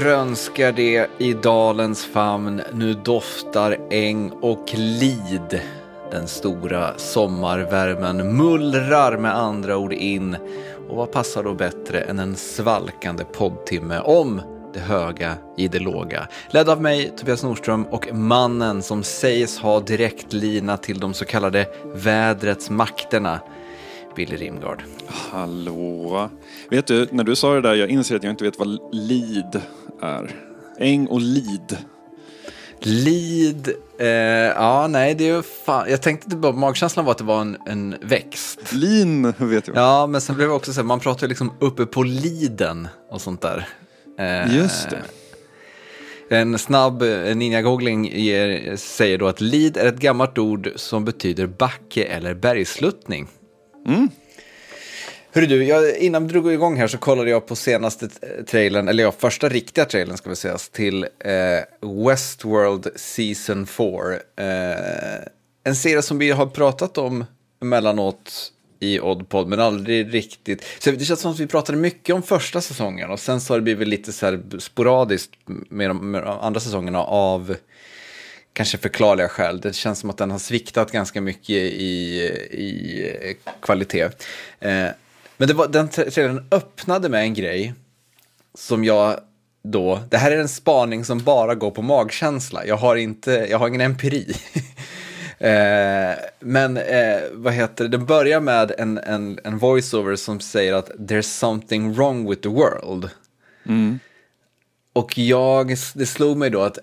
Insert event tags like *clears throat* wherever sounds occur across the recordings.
grönskar det i dalens famn, nu doftar äng och lid. Den stora sommarvärmen mullrar med andra ord in. Och vad passar då bättre än en svalkande poddtimme om det höga i det låga. Ledd av mig, Tobias Nordström, och mannen som sägs ha direktlina till de så kallade vädrets makterna, Billy Rimgard. Hallå. Vet du, när du sa det där, jag inser att jag inte vet vad lid är. Äng och lid. Lid, eh, ja nej det är fan, jag tänkte att magkänslan var att det var en, en växt. Lin vet jag. Ja, men sen blev det också så här, man pratar ju liksom uppe på liden och sånt där. Eh, Just det. En snabb ninja-googling ger- säger då att lid är ett gammalt ord som betyder backe eller bergsluttning. Mm. Hörru du, jag, innan vi drog igång här så kollade jag på senaste trailern, eller ja, första riktiga trailern ska vi säga, till eh, Westworld Season 4. Eh, en serie som vi har pratat om emellanåt i Oddpod, men aldrig riktigt. Så det känns som att vi pratade mycket om första säsongen och sen så har det blivit lite så här sporadiskt med de, med de andra säsongerna av kanske förklarliga skäl. Det känns som att den har sviktat ganska mycket i, i kvalitet. Eh, men det var, den tra- trailern öppnade med en grej som jag då, det här är en spaning som bara går på magkänsla. Jag har, inte, jag har ingen empiri. *laughs* eh, men eh, vad heter det, den börjar med en, en, en voiceover som säger att there's something wrong with the world. Och jag, det slog mig då att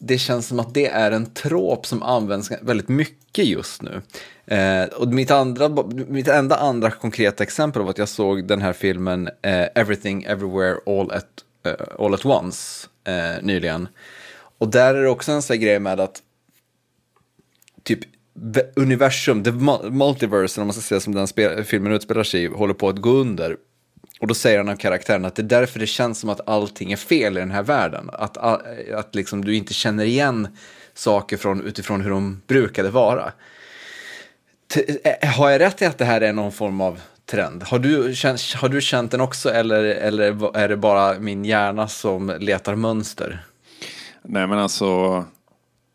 det känns som att det är en trop som används väldigt mycket just nu. Eh, och mitt, andra, mitt enda andra konkreta exempel var att jag såg den här filmen eh, Everything Everywhere All At, eh, All At Once eh, nyligen. Och där är det också en sån här grej med att typ universum, the multiverse, om man ska säga som den filmen utspelar sig i, håller på att gå under. Och då säger han av karaktären att det är därför det känns som att allting är fel i den här världen. Att, att liksom du inte känner igen saker från, utifrån hur de brukade vara. T- eh, har jag rätt i att det här är någon form av trend? Har du känt, har du känt den också eller, eller är det bara min hjärna som letar mönster? Nej men alltså,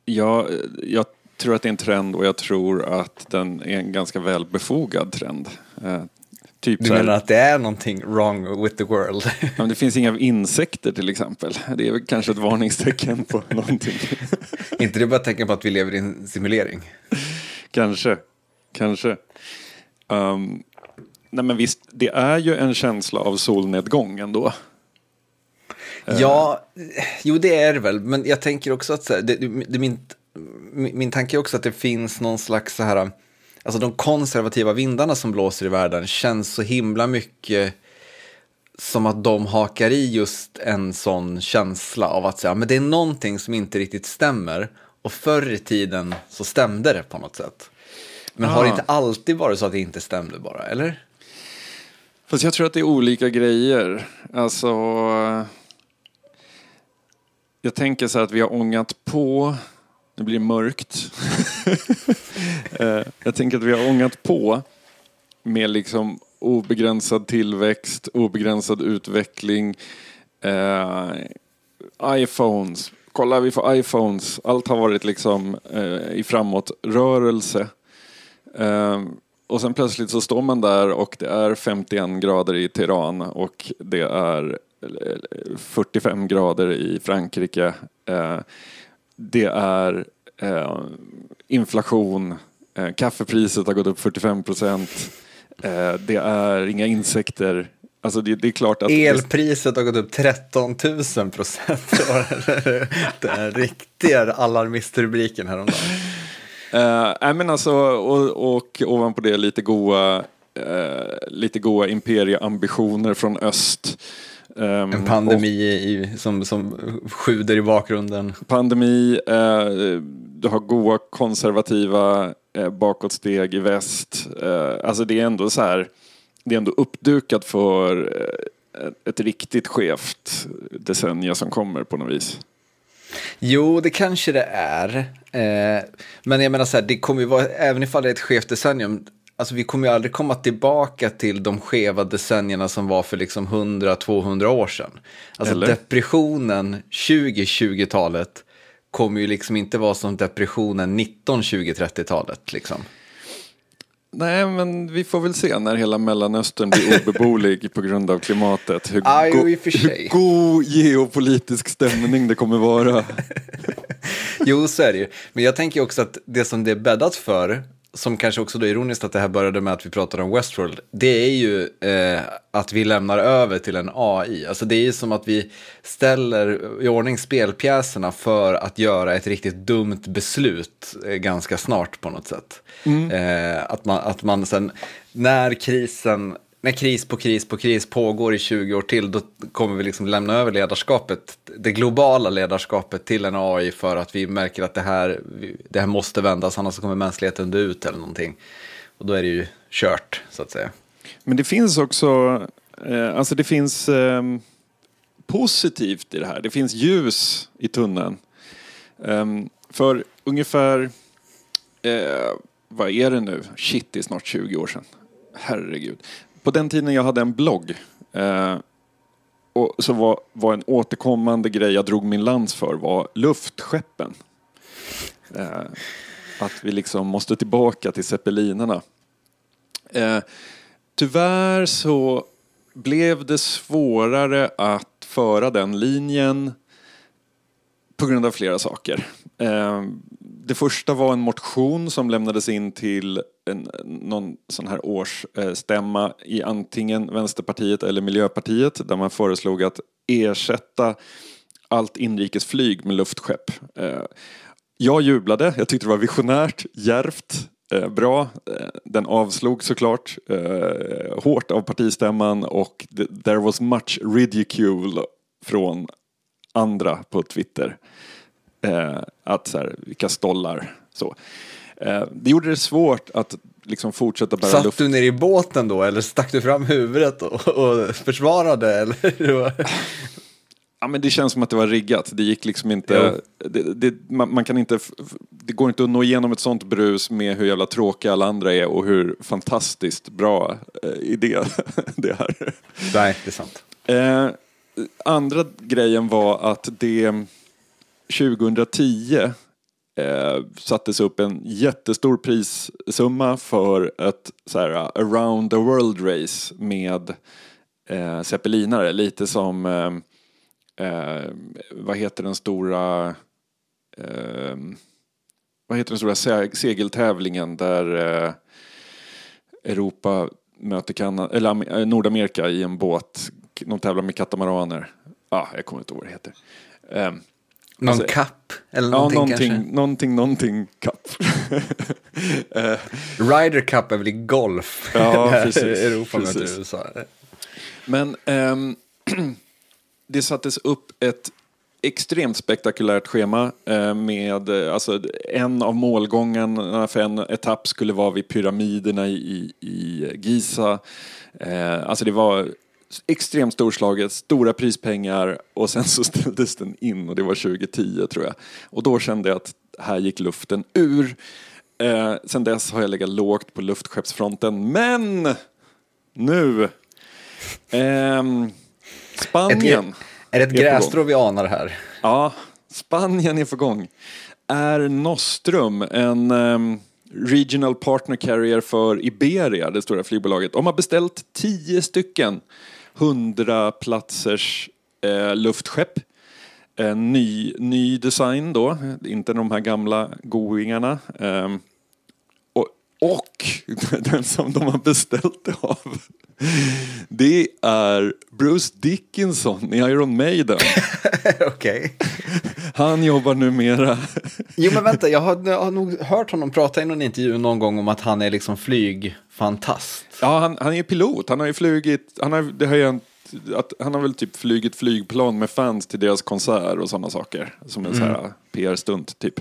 jag, jag tror att det är en trend och jag tror att den är en ganska välbefogad trend. Eh, Eh, typ Du menar att det är någonting wrong with the world? ja, men det finns inga insekter till exempel. Det är väl kanske ett varningstecken på *laughs* någonting. inte det bara ett tecken på att vi lever i en simulering? Kanske, kanske. Um, nej men visst, det är ju en känsla av solnedgång ändå. Ja, jo det är det väl, men jag tänker också att så här, det, det, min, min min tanke är också att det finns någon slags så här, alltså de konservativa vindarna som blåser i världen känns så himla mycket som att de hakar i just en sån känsla av att säga, men det är någonting som inte riktigt stämmer och förr i tiden så stämde det på något sätt. Men har det Ah. inte alltid varit så att det inte stämde bara, eller? Fast jag tror att det är olika grejer. Alltså... Jag tänker så här att vi har ångat på... Nu blir det mörkt. *laughs* Eh, jag tänker att vi har ångat på med liksom obegränsad tillväxt, obegränsad utveckling. Eh, iPhones. Kolla, vi får iPhones. Allt har varit liksom eh, i framåtrörelse. Eh, och sen plötsligt så står man där och det är 51 grader i Teheran och det är eh, 45 grader i Frankrike. Eh, det är eh, inflation, eh, kaffepriset har gått upp 45 procent. Eh, det är inga insekter. Alltså det, det är klart att... Elpriset har gått upp 13 000 procent. *laughs* Det Den riktiga alarmistrubriken häromdagen. Uh, nej men alltså, och, och ovanpå det lite goa, eh, lite goa imperieambitioner från öst. Ehm, En pandemi i, som, som sjuder i bakgrunden. pandemi, eh, du har goa konservativa eh, bakåtsteg i väst. Eh, alltså det är ändå så här, det är ändå uppdukat för eh, ett riktigt skevt decennium som kommer på något vis. Jo, det kanske det är. Eh, men jag menar så här, det kommer ju vara, även ifall det är ett skevt decennium, alltså vi kommer ju aldrig komma tillbaka till de skeva decennierna som var för liksom 100-200 år sedan. Alltså Eller? depressionen 20-20-talet kommer ju liksom inte vara som depressionen 19-20-30-talet liksom. Nej, men vi får väl se när hela Mellanöstern blir *laughs* obeboelig på grund av klimatet. Hur, jo, go- hur god geopolitisk stämning det kommer vara. *laughs* Jo, så är det ju. Men jag tänker också att det som det är bäddat för, som kanske också då är ironiskt att det här började med att vi pratade om Westworld, det är ju eh, att vi lämnar över till en AI. Alltså det är ju som att vi ställer i ordning spelpjäserna för att göra ett riktigt dumt beslut eh, ganska snart på något sätt. Eh, att, man, att man sen, när krisen när kris på kris på kris pågår i 20 år till, då kommer vi liksom lämna över ledarskapet, det globala ledarskapet till en AI för att vi märker att det här, det här måste vändas, annars kommer mänskligheten dö ut eller någonting. Och då är det ju kört, så att säga. Men det finns också, eh, alltså det finns eh, positivt i det här. Det finns ljus i tunneln. Eh, för ungefär, eh, vad är det nu? Shit, det är snart 20 år sedan. Herregud. På den tiden jag hade en blogg eh, och så var, var en återkommande grej jag drog min lans för var luftskeppen. Eh, att vi liksom måste tillbaka till zeppelinerna. Eh, tyvärr så blev det svårare att föra den linjen på grund av flera saker. Eh, det första var en motion som lämnades in till en, någon sån här årsstämma i antingen Vänsterpartiet eller Miljöpartiet där man föreslog att ersätta allt inrikesflyg med luftskepp. Eh, jag jublade, jag tyckte det var visionärt, djärvt, eh, bra. Eh, den avslog såklart eh, hårt av partistämman och there was much ridicule från andra på Twitter. Eh, att så här, vilka stollar. Så. Eh, det gjorde det svårt att liksom fortsätta bära Satt luft. du ner i båten då, eller stack du fram huvudet och, och försvarade? Eller? Ja, men det känns som att det var riggat. Det gick liksom inte... Det, det, man, man kan inte... Det går inte att nå igenom ett sånt brus med hur jävla tråkiga alla andra är och hur fantastiskt bra eh, idé *laughs* det är. Nej, det är sant. Eh, andra grejen var att det 2010 eh, sattes upp en jättestor prissumma för ett så här, uh, around the world race med eh, zeppelinare. Lite som, eh, eh, vad heter den stora, eh, vad heter den stora segeltävlingen där eh, Europa möter Kanada, eller eh, Nordamerika i en båt. De tävlar med katamaraner. Ah, jag kommer inte ihåg vad det heter. Ehm, någon Alltså, kapp? Eller ja, någonting, någonting, kanske? någonting, någonting cup. *laughs* Eh, Ryder Cup är väl i golf? Ja, *laughs* precis, Europa precis. USA. Men ehm, *clears throat* det sattes upp ett extremt spektakulärt schema eh, med eh, alltså, en av målgångarna för en etapp skulle vara vid pyramiderna i, i, i Giza. Eh, alltså det var extremt storslaget, stora prispengar och sen så *laughs* ställdes den in och det var 2010 tror jag. Och då kände jag att här gick luften ur. Eh, sen dess har jag legat lågt på luftskeppsfronten men nu Ehm, Spanien. Är det ett grässtrå vi anar här? Ja, Spanien är på gång. Är Nostrum en ehm, Regional Partner Carrier för Iberia, det stora flygbolaget. De har beställt tio stycken 100 platsers eh, luftskepp. En ny, ny design då, inte de här gamla goingarna. Eh, och, *laughs* den som de har beställt det av det är Bruce Dickinson i Iron Maiden. *laughs* Okej. Han jobbar numera... Jo men vänta, jag har, jag har nog hört honom prata i någon intervju någon gång om att han är liksom flygfantast. Ja, han, han är pilot. Han har ju flugit... Han har, det har ju hänt att han har väl typ flugit flygplan med fans till deras konsert och sådana saker. Som en här PR-stunt typ.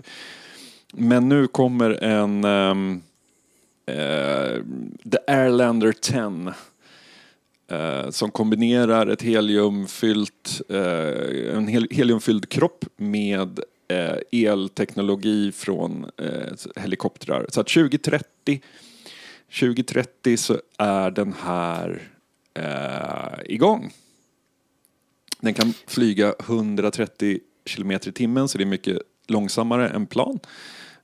Men nu kommer en... eh, Eh, The Airlander 10. eh, som kombinerar ett heliumfyllt, eh, en hel, heliumfylld kropp med eh, elteknologi från eh, helikoptrar. Så att 2030 2030 så är den här eh, igång. Den kan flyga 130 kilometer i timmen så det är mycket långsammare än plan.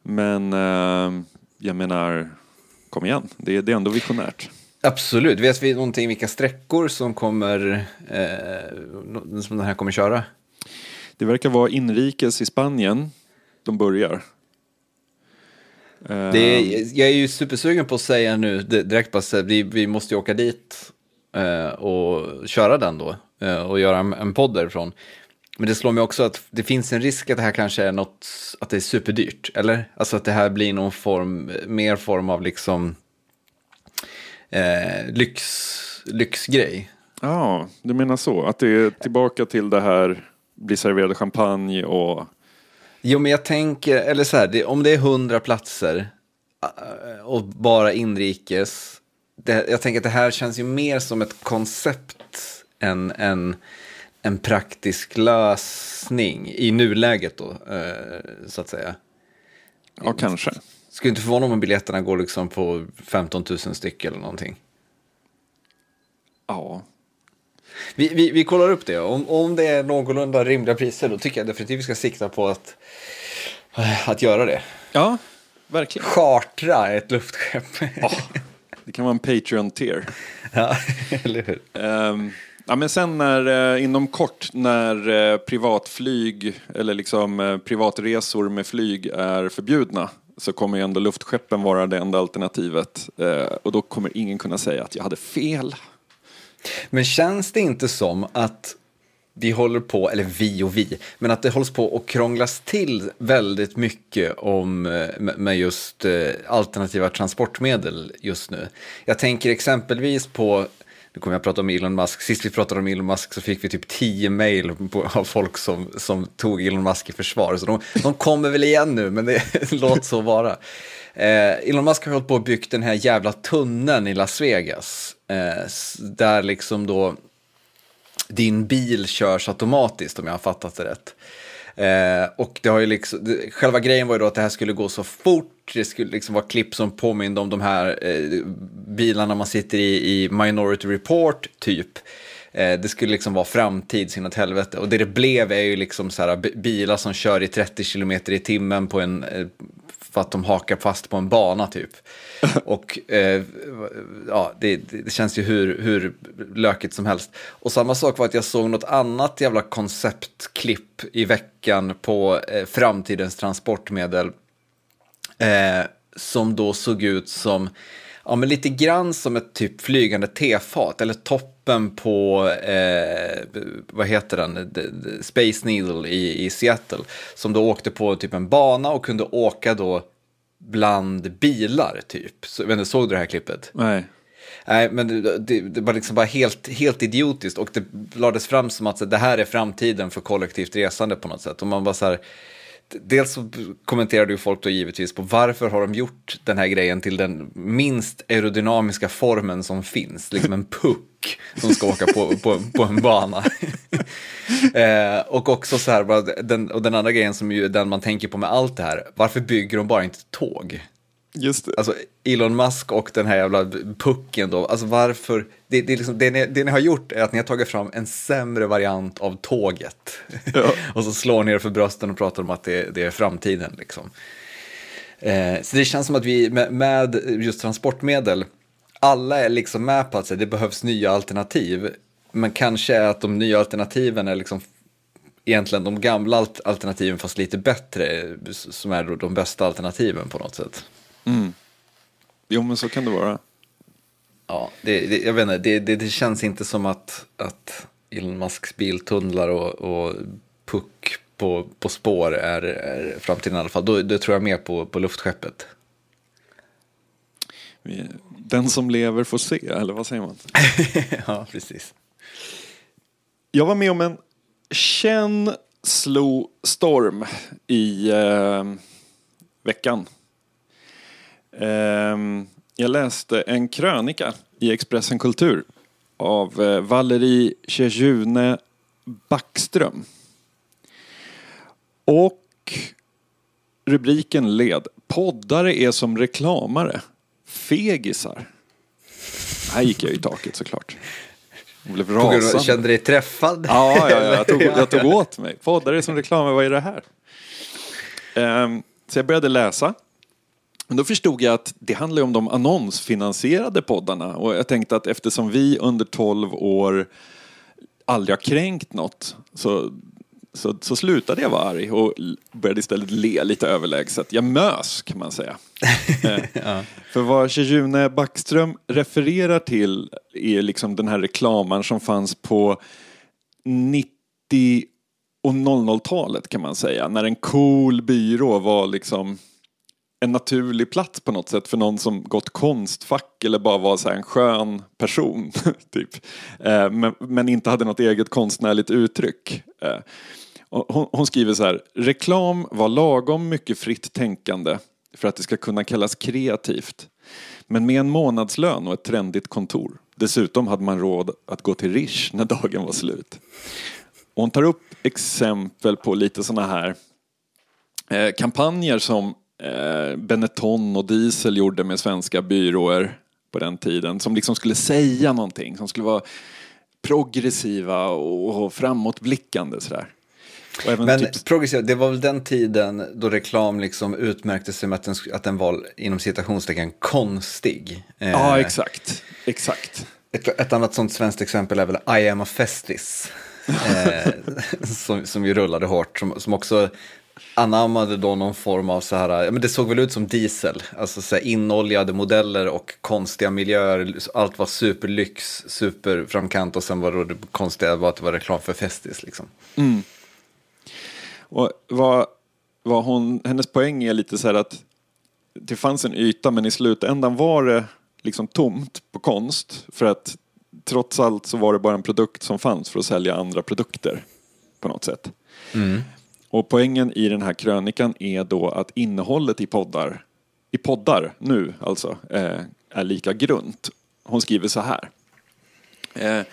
Men eh, jag menar, kom igen, det är, det är ändå visionärt. Absolut. Vet vi någonting vilka sträckor som kommer eh, som den här kommer köra? Det verkar vara inrikes i Spanien de börjar. Det är, jag är ju supersugen på att säga nu direkt bara vi, vi måste ju åka dit eh, och köra den då eh, och göra en, en podd därifrån. Men det slår mig också att det finns en risk att det här kanske är något, att det är superdyrt, eller? Alltså att det här blir någon form, mer form av liksom eh, lyx, lyxgrej. Ja, du menar så? Att det är tillbaka till det här, bli serverad champagne och... Jo, men jag tänker, eller så här, det, om det är hundra platser eh, och bara inrikes, det, jag tänker att det här känns ju mer som ett koncept än en, en praktisk lösning i nuläget då, eh, så att säga. Ja, kanske. Skulle inte förvåna om biljetterna går liksom på 15 000 styck eller någonting. Ja. Vi, vi, vi kollar upp det. Om, om det är någorlunda rimliga priser då tycker jag definitivt vi ska sikta på att, att göra det. Ja, verkligen. Chartra ett luftskepp. Ja, det kan vara en Patreon-tier. *laughs* ja, eller hur? Um, ja, men sen när, eh, inom kort, när eh, privatflyg eller liksom eh, privatresor med flyg är förbjudna så kommer ju ändå luftskeppen vara det enda alternativet. Och då kommer ingen kunna säga att jag hade fel. Men känns det inte som att vi håller på, eller vi och vi, men att det hålls på att krånglas till väldigt mycket om, med just alternativa transportmedel just nu. Jag tänker exempelvis på nu kommer jag att prata om Elon Musk. Sist vi pratade om Elon Musk så fick vi typ tio mejl av folk som, som tog Elon Musk i försvar. Så de, de kommer väl igen nu, men det, *laughs* låt så vara. Eh, Elon Musk har hållit på och byggt den här jävla tunneln i Las Vegas. Eh, där liksom då din bil körs automatiskt om jag har fattat det rätt. Eh, och det har ju liksom, det, själva grejen var ju då att det här skulle gå så fort, det skulle liksom vara klipp som påminde om de här eh, bilarna man sitter i i Minority Report, typ. Eh, det skulle liksom vara framtid sin åt helvete. Och det det blev är ju liksom så här bilar som kör i 30 km i timmen på en, eh, för att de hakar fast på en bana typ. *laughs* Och eh, ja, det, det, känns ju hur, hur lökigt som helst. Och samma sak var att jag såg något annat jävla konceptklipp i veckan på eh, framtidens transportmedel. Eh, som då såg ut som, ja men lite grann som ett typ flygande tefat eller toppen på, eh, vad heter den, Space Needle i, i Seattle. Som då åkte på typ en bana och kunde åka då bland bilar typ. Så, men, såg du det här klippet? Nej. Nej, men det, det, var liksom bara helt, helt idiotiskt och det lades fram som att det här är framtiden för kollektivt resande på något sätt. Och man bara så här, dels så kommenterade ju folk då givetvis på varför har de gjort den här grejen till den minst aerodynamiska formen som finns, liksom en puck som ska åka på, på, på en bana. *laughs* eh, och också så här, bara, den, och den andra grejen som ju den man tänker på med allt det här, varför bygger de bara inte tåg? Just det. Alltså Elon Musk och den här jävla pucken då, alltså varför, det, det, liksom, det, ni, det ni har gjort är att ni har tagit fram en sämre variant av tåget. Ja. *laughs* och så slår ni er för brösten och pratar om att det, det är framtiden liksom. Eh, så det känns som att vi med, med, just transportmedel, alla är liksom med på att det behövs nya alternativ. Men kanske är att de nya alternativen är liksom egentligen de gamla alternativen fast lite bättre som är de bästa alternativen på något sätt. Mm. Jo, men så kan det vara. Ja, det, det jag vet inte, det, det, det, känns inte som att, att Elon Musks biltunnlar och, och puck på, på spår är, är framtiden i alla fall. Då, då tror jag mer på, på luftskeppet. Den som lever får se, eller vad säger man? *laughs* ja, precis. Jag var med om en känslostorm i eh, veckan. Ehm, jag läste en krönika i Expressen Kultur av eh, Valerie Tjejune Backström. Och rubriken led Poddare är som reklamare. fegisar. Här gick jag i taket såklart. Jag blev rasande. kände dig träffad? Ja, ja, ja jag, tog, jag tog åt mig. Poddare som reklam, vad är det här? Ehm, så jag började läsa. Men då förstod jag att det handlar om de annonsfinansierade poddarna. Och jag tänkte att eftersom vi under 12 år aldrig har kränkt något så, så, så slutade jag vara arg och började istället le lite överlägset. Jag mös kan man säga. *laughs* Eh, För vad June Backström refererar till är liksom den här reklamen som fanns på 90 och 00-talet kan man säga. När en cool byrå var liksom en naturlig plats på något sätt för någon som gått konstfack eller bara var så här en skön person. *laughs* typ. Eh, men, men inte hade något eget konstnärligt uttryck. Eh, hon, hon skriver så här. Reklam var lagom mycket fritt tänkande för att det ska kunna kallas kreativt. Men med en månadslön och ett trendigt kontor. Dessutom hade man råd att gå till Rish när dagen var slut. Och hon tar upp exempel på lite sådana här eh, kampanjer som eh, Benetton och Diesel gjorde med svenska byråer på den tiden. Som liksom skulle säga någonting, som skulle vara progressiva och, framåtblickande sådär. Men typ, progressiv, det var väl den tiden då reklam liksom utmärkte sig med att den, att den var inom citationstecken konstig. Eh, ja, exakt. Exakt. ett, ett annat sånt svenskt exempel är väl I am a festis. *laughs* Eh, som, som ju rullade hårt, som, som också anammade då någon form av så här, men det såg väl ut som diesel, alltså så här inoljade modeller och konstiga miljöer, allt var superlyx, superframkant och sen var det, det konstiga var att det var reklam för festis liksom. Och vad, vad hon, hennes poäng är lite så här att det fanns en yta men i slutändan var det liksom tomt på konst för att trots allt så var det bara en produkt som fanns för att sälja andra produkter på något sätt. Och poängen i den här krönikan är då att innehållet i poddar, i poddar nu alltså, eh, är lika grunt. Hon skriver så här. Eh,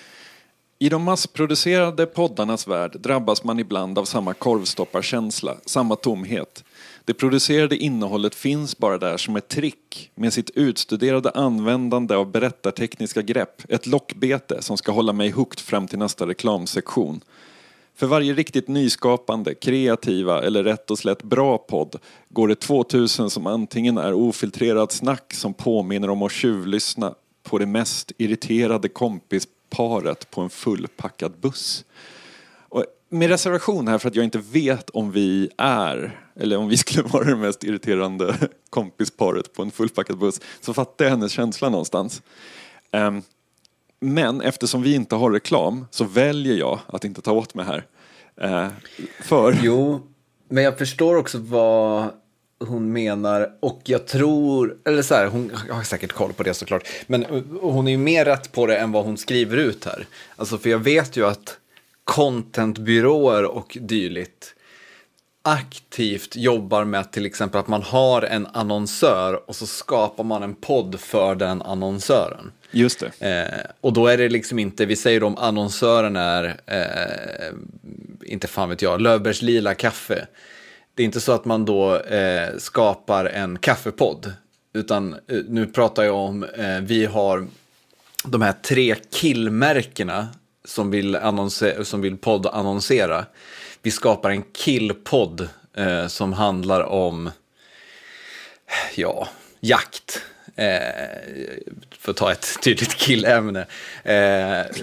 i de massproducerade poddarnas värld drabbas man ibland av samma korvstopparkänsla, samma tomhet. Det producerade innehållet finns bara där som ett trick med sitt utstuderade användande av berättartekniska grepp, ett lockbete som ska hålla mig hooked fram till nästa reklamsektion. För varje riktigt nyskapande, kreativa eller rätt och slätt bra podd går det 2000 som antingen är ofiltrerat snack som påminner om att tjuvlyssna på det mest irriterade kompisparet på en fullpackad buss. Och med reservation här för att jag inte vet om vi är, eller om vi skulle vara det mest irriterande *laughs* kompisparet på en fullpackad buss, så fattar jag hennes känsla någonstans. Um, men eftersom vi inte har reklam så väljer jag att inte ta åt mig här. Eh, för... Jo, men jag förstår också vad hon menar och jag tror, eller så här, hon har säkert koll på det såklart, men eh, hon är ju mer rätt på det än vad hon skriver ut här. Alltså för jag vet ju att contentbyråer och dylikt aktivt jobbar med till exempel att man har en annonsör och så skapar man en podd för den annonsören. Just det. Eh, och då är det liksom inte, vi säger om annonsören är, eh, inte fan vet jag, Löfbergs lila kaffe. Det är inte så att man då eh, skapar en kaffepodd. Utan eh, nu pratar jag om, eh, vi har de här tre killmärkena som vill, annonse- som vill poddannonsera. Vi skapar en killpodd eh, som handlar om, ja, jakt. Eh, för att ta ett *laughs* tydligt killämne. Eh,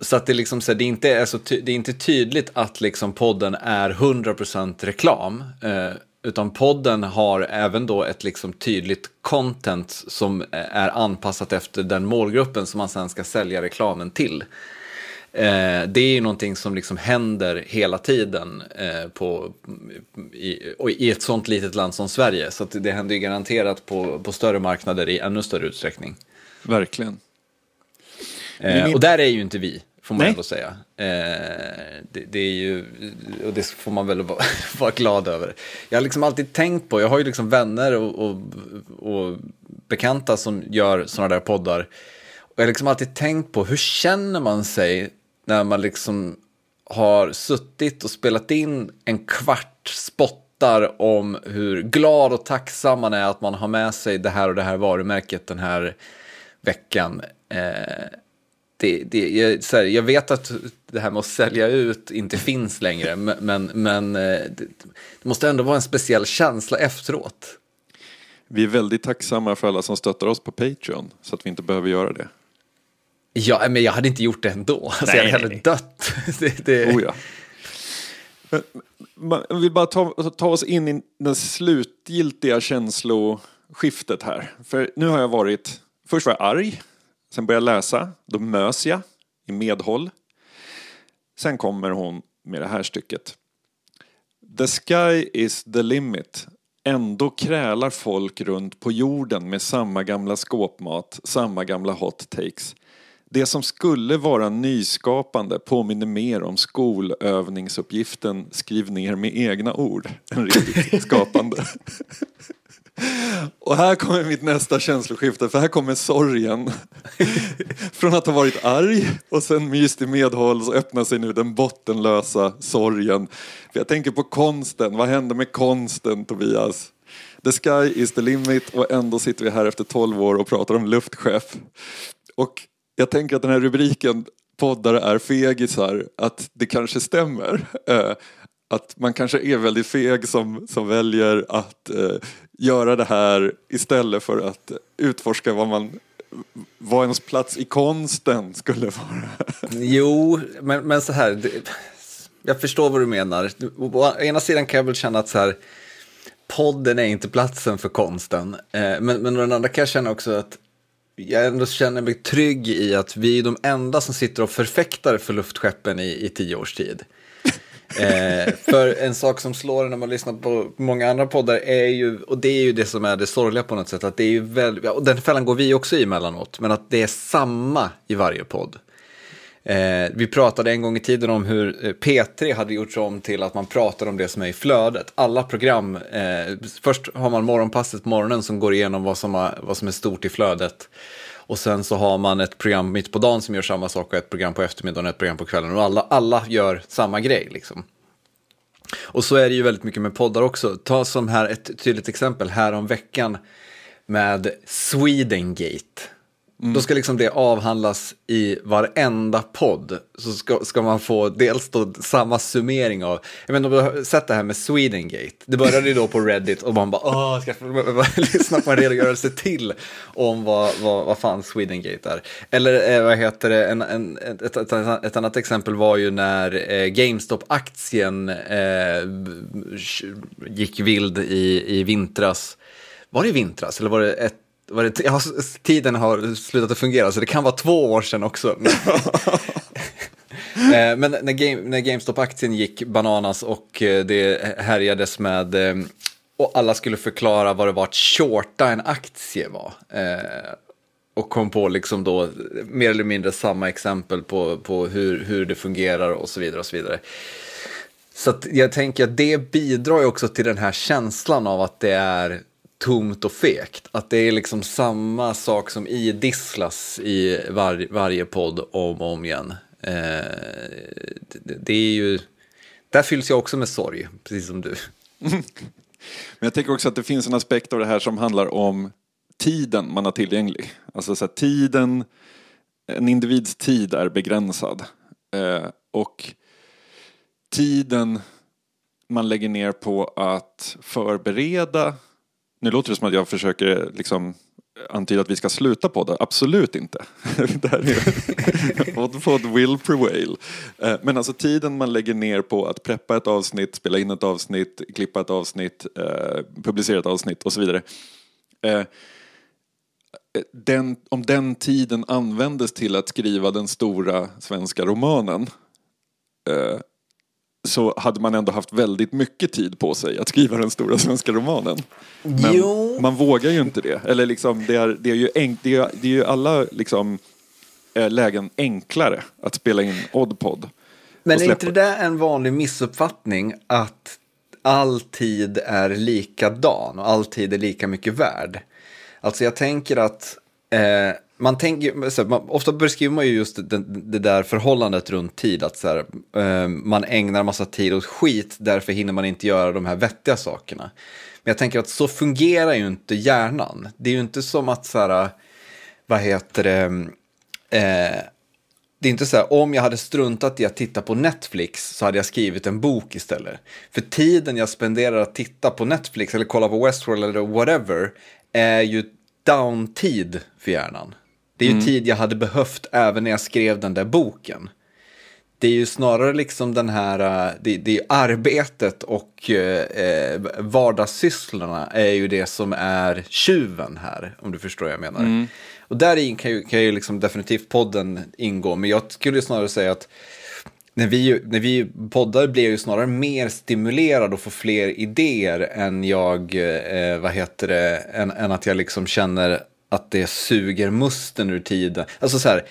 så att det, liksom, så det, inte alltså, är så det är inte tydligt att liksom podden är 100% reklam. Eh, utan podden har även då ett liksom tydligt content som är anpassat efter den målgruppen som man sen ska sälja reklamen till. Eh, det är ju någonting som liksom händer hela tiden eh, på, i, i ett sånt litet land som Sverige. Så det händer ju garanterat på, på större marknader i ännu större utsträckning. Verkligen. Eh, och där är ju inte vi, får man Nej. ändå säga. Eh, det, det är ju, och det får man väl vara, *laughs* vara glad över. Jag har liksom alltid tänkt på, jag har ju liksom vänner och, och, och bekanta som gör sådana där poddar. Och jag har liksom alltid tänkt på, hur känner man sig när man liksom har suttit och spelat in en kvart spottar om hur glad och tacksam man är att man har med sig det här och det här varumärket den här veckan. Eh, det, det, jag, här, jag, vet att det här med att sälja ut inte finns längre, men, men eh, det, det måste ändå vara en speciell känsla efteråt. Vi är väldigt tacksamma för alla som stöttar oss på Patreon, så att vi inte behöver göra det. Ja, men jag hade inte gjort det ändå. *laughs* Alltså, nej, jag hade nej. dött. *laughs* det, det... Oh, ja. Jag vill bara ta, ta oss in i det slutgiltiga känsloskiftet här. För nu har jag varit, först var jag arg, sen började jag läsa, då mös jag i medhåll. Sen kommer hon med det här stycket. The sky is the limit. Ändå krälar folk runt på jorden med samma gamla skåpmat, samma gamla hot takes. Det som skulle vara nyskapande påminner mer om skolövningsuppgiften skriv ner med egna ord än riktigt skapande. Och här kommer mitt nästa känsloskifte, för här kommer sorgen. Från att ha varit arg och sen myst i medhåll så öppnar sig nu den bottenlösa sorgen. För jag tänker på konsten, vad händer med konsten Tobias? The sky is the limit och ändå sitter vi här efter 12 år och pratar om luftchef. Och jag tänker att den här rubriken poddare är fegisar, att det kanske stämmer. Eh, att man kanske är väldigt feg som, som väljer att eh, göra det här istället för att utforska vad man vad ens plats i konsten skulle vara. Jo, men, men så här, det, jag förstår vad du menar. Å ena sidan kan jag väl känna att så här, podden är inte platsen för konsten. Eh, men, men å den andra kan jag känna också att jag ändå känner mig trygg i att vi är de enda som sitter och förfäktar för luftskeppen i, i tio års tid. *laughs* eh, för en sak som slår när man lyssnar på många andra poddar är ju, och det är ju det som är det sorgliga på något sätt, att det är ju väldigt, och den fällan går vi också i emellanåt, men att det är samma i varje podd. Eh, vi pratade en gång i tiden om hur eh, P3 hade gjorts om till att man pratar om det som är i flödet. Alla program, eh, först har man morgonpasset på morgonen som går igenom vad som, har, vad som är stort i flödet. Och sen så har man ett program mitt på dagen som gör samma sak och ett program på eftermiddagen och ett program på kvällen. Och alla, alla gör samma grej liksom. Och så är det ju väldigt mycket med poddar också. Ta som här ett tydligt exempel här om veckan med Swedengate. Mm. Då ska liksom det avhandlas i varenda podd. Så ska, ska man få dels då samma summering av, jag menar, om du har sett det här med Swedengate. Det började ju då på Reddit och man bara, åh, ska jag *laughs* lyssna på en redogörelse till om vad, vad, vad fan Swedengate är. Eller eh, vad heter det, en, en, ett, ett, ett, annat exempel var ju när eh, GameStop-aktien eh, gick vild i, i vintras. Var det i vintras eller var det ett var det, ja, tiden har slutat att fungera, så det kan vara två år sedan också. *laughs* Eh, men när, Game, när GameStop-aktien gick bananas och eh, det härjades med eh, och alla skulle förklara vad det var att shorta en aktie var. Och kom på liksom då mer eller mindre samma exempel på, på hur, hur det fungerar och så vidare. och Så vidare. Så jag tänker att det bidrar också till den här känslan av att det är tomt och fekt. Att det är liksom samma sak som idisslas i var, varje podd om och om igen. Eh, det, det, är ju, där fylls jag också med sorg, precis som du. *laughs* Men jag tänker också att det finns en aspekt av det här som handlar om tiden man har tillgänglig. Alltså så här, tiden, en individs tid är begränsad. Eh, och tiden man lägger ner på att förbereda nu låter det som att jag försöker liksom antyda att vi ska sluta på det. Absolut inte. *laughs* det här är podd *laughs* will prevail. Eh, men alltså tiden man lägger ner på att preppa ett avsnitt, spela in ett avsnitt, klippa ett avsnitt, eh, publicera ett avsnitt och så vidare. Eh, den, om den tiden användes till att skriva den stora svenska romanen så hade man ändå haft väldigt mycket tid på sig att skriva den stora svenska romanen. Men jo. man vågar ju inte det. Eller liksom, det, är, det, är ju enk, det, är, det är ju alla liksom, eh, lägen enklare att spela in Oddpod. Men är inte det en vanlig missuppfattning att all tid är likadan och all tid är lika mycket värd? Alltså jag tänker att eh, man tänker, så här, man, ofta beskriver man ju just det, det där förhållandet runt tid, att så här, eh, man ägnar massa tid åt skit, därför hinner man inte göra de här vettiga sakerna. Men jag tänker att så fungerar ju inte hjärnan. Det är ju inte som att så här, vad heter det, eh, det är inte så här, om jag hade struntat i att titta på Netflix så hade jag skrivit en bok istället. För tiden jag spenderar att titta på Netflix eller kolla på Westworld eller whatever är ju downtid för hjärnan. Det är ju tid jag hade behövt även när jag skrev den där boken. Det är ju snarare liksom den här, äh, det, det är arbetet och eh, vardagssysslorna är ju det som är tjuven här, om du förstår vad jag menar. Och där kan ju, kan ju liksom definitivt podden ingå, men jag skulle snarare säga att när vi, när vi poddar blir jag ju snarare mer stimulerad och får fler idéer än jag, eh, vad heter det, än, än att jag liksom känner att det suger musten ur tiden. Alltså så här,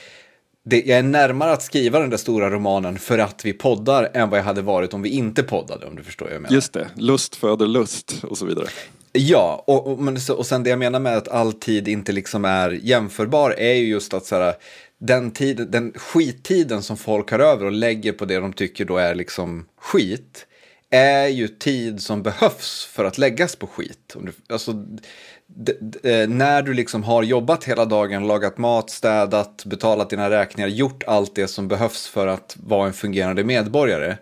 det, jag är närmare att skriva den där stora romanen för att vi poddar än vad jag hade varit om vi inte poddade, om du förstår vad jag menar. Just det, lust föder lust och så vidare. Ja, och, och, men, så- och sen det jag menar med att all tid inte liksom är jämförbar är ju just att så här, den, tid, den skittiden som folk har över och lägger på det de tycker då är liksom skit är ju tid som behövs för att läggas på skit. Om du, alltså, när du liksom har jobbat hela dagen, lagat mat, städat, betalat dina räkningar, gjort allt det som behövs för att vara en fungerande medborgare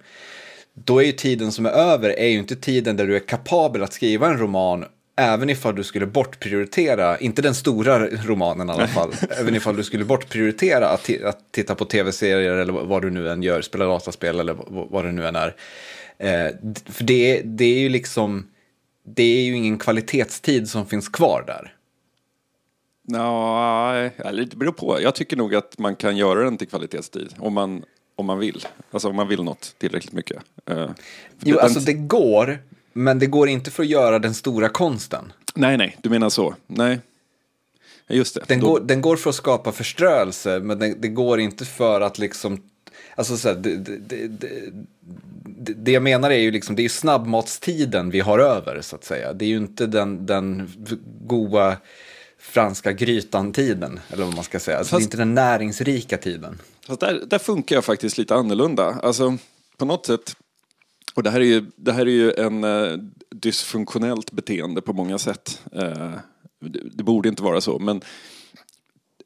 då är ju tiden som är över är ju inte tiden där du är kapabel att skriva en roman Även ifall du skulle bortprioritera, inte den stora romanen i alla fall, även ifall du skulle bortprioritera att, att titta på tv-serier eller vad du nu än gör, spela dataspel eller vad, det nu än är. Eh, för det, det är ju liksom, det är ju ingen kvalitetstid som finns kvar där. Nej, eller det beror på. Jag tycker nog att man kan göra den till kvalitetstid om man, om man vill. Alltså om man vill något tillräckligt mycket. Eh, Jo, den- alltså det går, men det går inte för att göra den stora konsten. Nej, nej, du menar så. Nej. Just det. Den, Då- går, den går för att skapa förströelse, men den, det går inte för att liksom... Alltså så här, det, det, det, det, jag menar är ju liksom, det är snabbmatstiden vi har över, så att säga. Det är ju inte den, den goda franska grytan-tiden, eller vad man ska säga. Alltså, Det är Fast- inte den näringsrika tiden. Fast där, där funkar jag faktiskt lite annorlunda. Alltså, på något sätt, och det här är ju, det här är ju en eh, dysfunktionellt beteende på många sätt. Eh, det, det borde inte vara så, men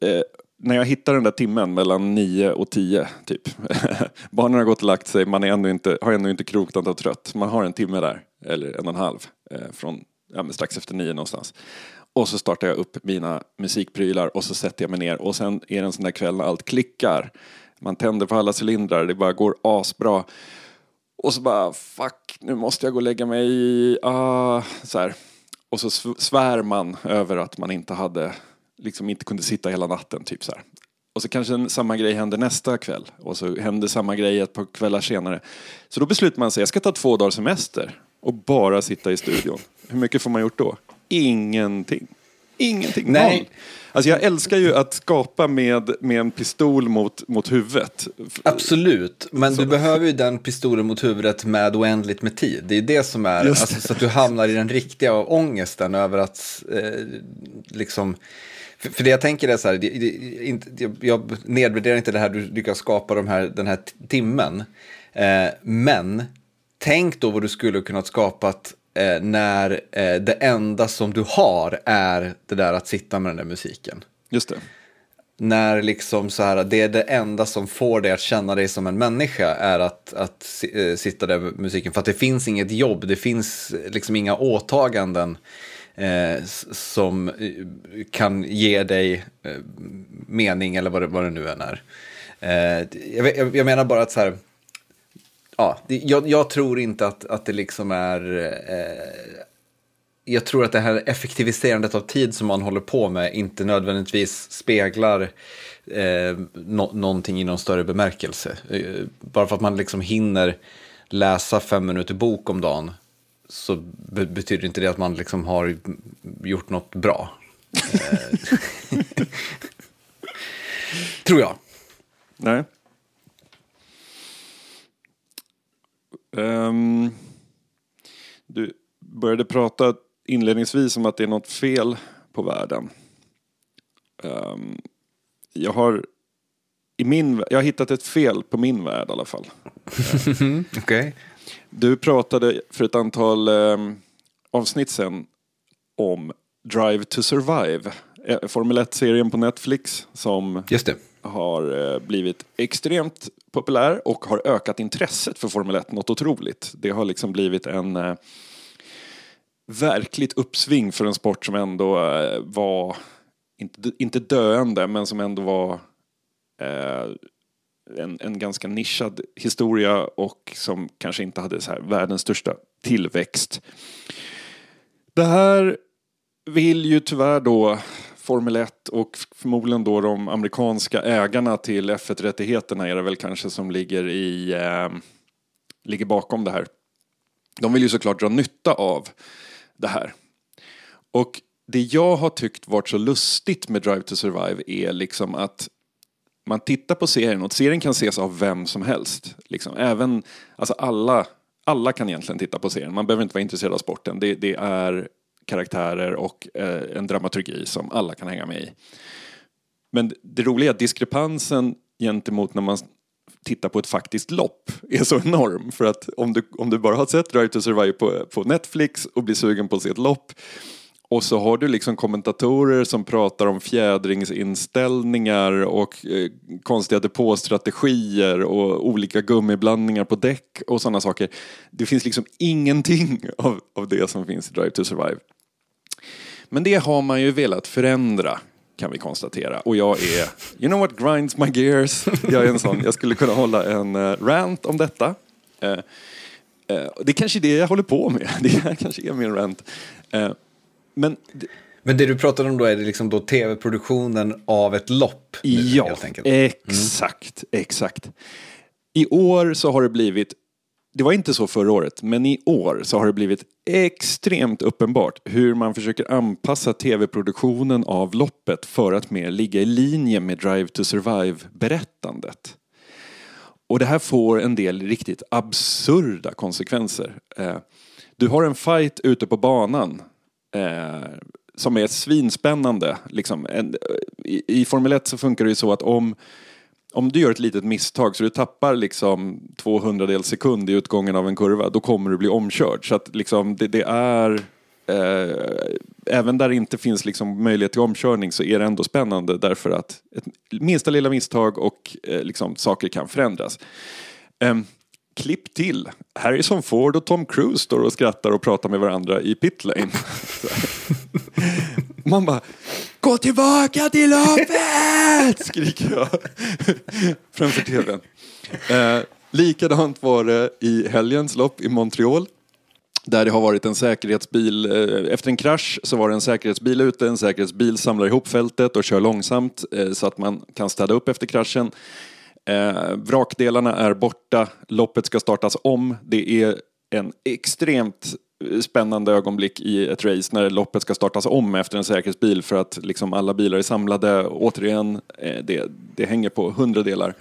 eh, när jag hittar den där timmen mellan nio och tio, typ. *laughs* Barnen har gått och lagt sig, man är ändå inte, har ändå inte kroknat och trött. Man har en timme där, eller en och en halv, eh, från ja, men strax efter nio någonstans. Och så startar jag upp mina musikprylar och så sätter jag mig ner och sen är det en sån där kväll när allt klickar. Man tänder på alla cylindrar, det bara går asbra. Och så bara, fuck, nu måste jag gå och lägga mig ah, så här. Och så svär man över att man inte hade, liksom inte kunde sitta hela natten, typ så här. Och så kanske en, samma grej händer nästa kväll. Och så händer samma grej ett par kvällar senare. Så då beslutar man sig, jag ska ta två dagar semester och bara sitta i studion. Hur mycket får man gjort då? Ingenting. Ingenting. Nej. Noll. Alltså jag älskar ju att skapa med, med en pistol mot, mot huvudet. Absolut, men du behöver ju den pistolen mot huvudet med oändligt med tid. Det är det som är, Just alltså, så att du hamnar i den riktiga ångesten över att eh, liksom... För, för det jag tänker är så här, det, det, inte, jag, nedvärderar inte det här du lyckas skapa de här, den här timmen. Eh, men tänk då vad du skulle kunnat skapat eh, när eh, det enda som du har är det där att sitta med den där musiken Just det. när liksom så här, det är det enda som får dig att känna dig som en människa är att, att eh, sitta där med musiken. För att det finns inget jobb, det finns liksom inga åtaganden eh, som eh, kan ge dig eh, mening eller vad det, vad det nu än är. Eh, jag, jag, menar bara att så här, ja, jag, jag tror inte att, att det liksom är eh, jag tror att det här effektiviserandet av tid som man håller på med inte nödvändigtvis speglar eh, no någonting i någon större bemärkelse. Eh, bara för att man liksom hinner läsa fem minuter bok om dagen så be- betyder inte det att man liksom har gjort något bra. Eh, *laughs* tror jag. Nej. Ehm, du började prata inledningsvis om att det är något fel på världen. Ehm, jag har i min, jag har hittat ett fel på min värld i alla fall. *laughs* Okej. Du pratade för ett antal eh, avsnitt sen om Drive to Survive. eh, Formel 1-serien på Netflix som har eh, blivit extremt populär och har ökat intresset för Formel 1 något otroligt. Det har liksom blivit en eh, verkligt uppsving för en sport som ändå eh, var, inte, inte döende, men som ändå var eh, en, en ganska nischad historia och som kanske inte hade så här världens största tillväxt. Det här vill ju tyvärr då Formel 1 och förmodligen då de amerikanska ägarna till F1-rättigheterna är det väl kanske som ligger i eh, ligger bakom det här. De vill ju såklart dra nytta av det här. Och det jag har tyckt varit så lustigt med Drive to Survive är liksom att man tittar på serien och serien kan ses av vem som helst. Liksom. Även, alltså alla, alla kan egentligen titta på serien. Man behöver inte vara intresserad av sporten. Det, det är karaktärer och eh, en dramaturgi som alla kan hänga med i. Men det roliga är att diskrepansen gentemot när man tittar på ett faktiskt lopp är så enorm. För att om du, om du bara har sett Drive to Survive på, på Netflix och blir sugen på att se ett lopp och så har du liksom kommentatorer som pratar om fjädringsinställningar och eh, konstiga depåstrategier och olika gummiblandningar på däck och sådana saker. Det finns liksom ingenting *laughs* av, av det som finns i Drive to Survive. Men det har man ju velat förändra kan vi konstatera. Och jag är, you know what grinds my gears? Jag är en sån, jag skulle kunna hålla en uh, rant om detta. Uh, uh, det är kanske är det jag håller på med. *laughs* Det här kanske är min rant. Men Men det du pratar om då är det liksom då tv-produktionen av ett lopp? nu, ja, enkelt. exakt, exakt. I år så har det blivit, det var inte så förra året, men i år så har det blivit extremt uppenbart hur man försöker anpassa tv-produktionen av loppet för att mer ligga i linje med Drive to Survive-berättandet. Och det här får en del riktigt absurda konsekvenser. Eh, Du har en fight ute på banan eh, som är svinspännande. Liksom. En, i, I Formel 1 så funkar det ju så att om, om du gör ett litet misstag så du tappar liksom 200 sekund i utgången av en kurva, då kommer du bli omkörd. Så att liksom, det, det är... Eh, även där det inte finns liksom möjlighet till omkörning så är det ändå spännande därför att ett minsta lilla misstag och eh, liksom, saker kan förändras. Ehm, klipp till. Harrison Ford och Tom Cruise står och skrattar och pratar med varandra i pit lane. Så *laughs* här. Man bara Gå tillbaka till loppet! Skriker jag framför tvn. Eh, likadant var det i helgens lopp i Montreal. Där det har varit en säkerhetsbil, eh, efter en krasch så var det en säkerhetsbil ute, en säkerhetsbil samlar ihop fältet och kör långsamt eh, så att man kan städa upp efter kraschen. Eh, vrakdelarna är borta, loppet ska startas om. Det är en extremt eh, spännande ögonblick i ett race när loppet ska startas om efter en säkerhetsbil för att liksom alla bilar är samlade. Återigen, eh, det, det hänger på hundradelar.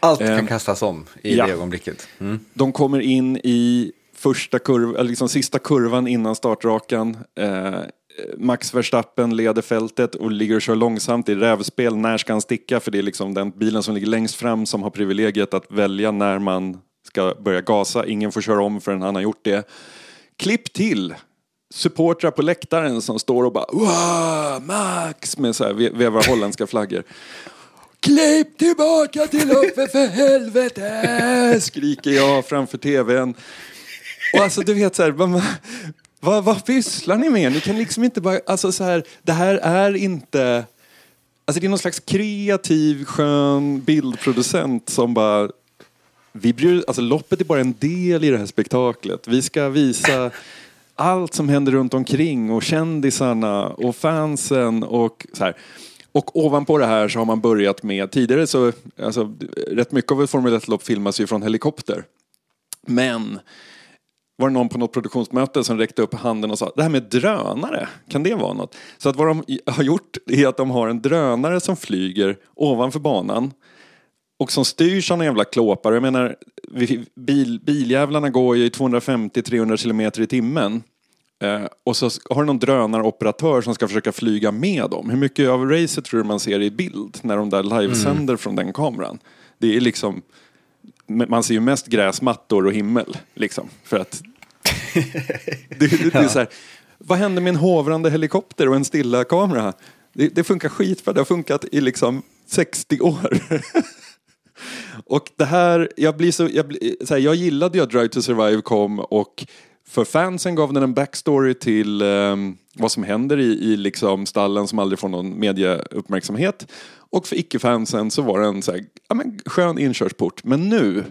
Allt kan Ehm, kastas om i ja. det ögonblicket. Mm. De kommer in i första kurv, liksom sista kurvan innan startrakan. Eh, Max Verstappen leder fältet och ligger och kör långsamt i rävspel. När ska han sticka? För det är liksom den bilen som ligger längst fram som har privilegiet att välja när man ska börja gasa. Ingen får köra om förrän han har gjort det. Klipp till supportrar på läktaren som står och bara wow, Max med så här vevar holländska flaggor. Klipp tillbaka till uppe för helvete! Skriker jag framför tvn. Och alltså du vet så här, man, vad, vad pysslar ni med? Ni kan liksom inte bara, alltså så här, det här är inte, alltså det är någon slags kreativ skön bildproducent som bara, vi bryr, alltså loppet är bara en del i det här spektaklet. Vi ska visa allt som händer runt omkring och kändisarna och fansen och så här. Och ovanpå det här så har man börjat med, tidigare så, alltså rätt mycket av ett Formel 1-lopp filmas ju från helikopter. Men var det någon på något produktionsmöte som räckte upp handen och sa det här med drönare, kan det vara något? Så att vad de har gjort är att de har en drönare som flyger ovanför banan och som styrs av en jävla klåpare. Jag menar, bil, biljävlarna går ju i 250-300 kilometer i timmen. Eh, och så har du någon drönaroperatör som ska försöka flyga med dem. Hur mycket av racet tror du man ser i bild när de där livesänder mm. från den kameran? Det är liksom, man ser ju mest gräsmattor och himmel. Liksom, för att *laughs* det, det, det är så här, vad händer med en hovrande helikopter och en stilla kamera? Det, det funkar skitbra, det har funkat i liksom 60 år. *laughs* och det här, jag blir så, jag, blir, så här, jag gillade ju att Drive to Survive kom och för fansen gav den en backstory till um, vad som händer i, i liksom stallen som aldrig får någon medieuppmärksamhet. Och för icke-fansen så var det en så här, ja, men, skön inkörsport. Men nu,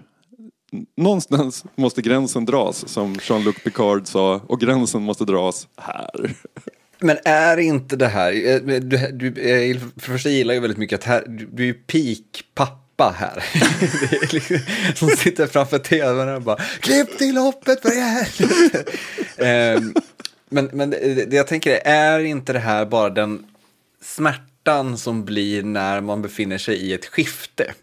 någonstans *laughs* måste gränsen dras, som Jean-Luc Picard sa, och gränsen måste dras här. *laughs* Men är inte det här, eh, du, du, eh, för det första gillar jag väldigt mycket att här, du är peak pappa här. *laughs* liksom, som sitter framför tvn och bara klipp till loppet för um, *laughs* Men, men det jag tänker är, är inte det här bara den smärtan som blir när man befinner sig i ett skifte?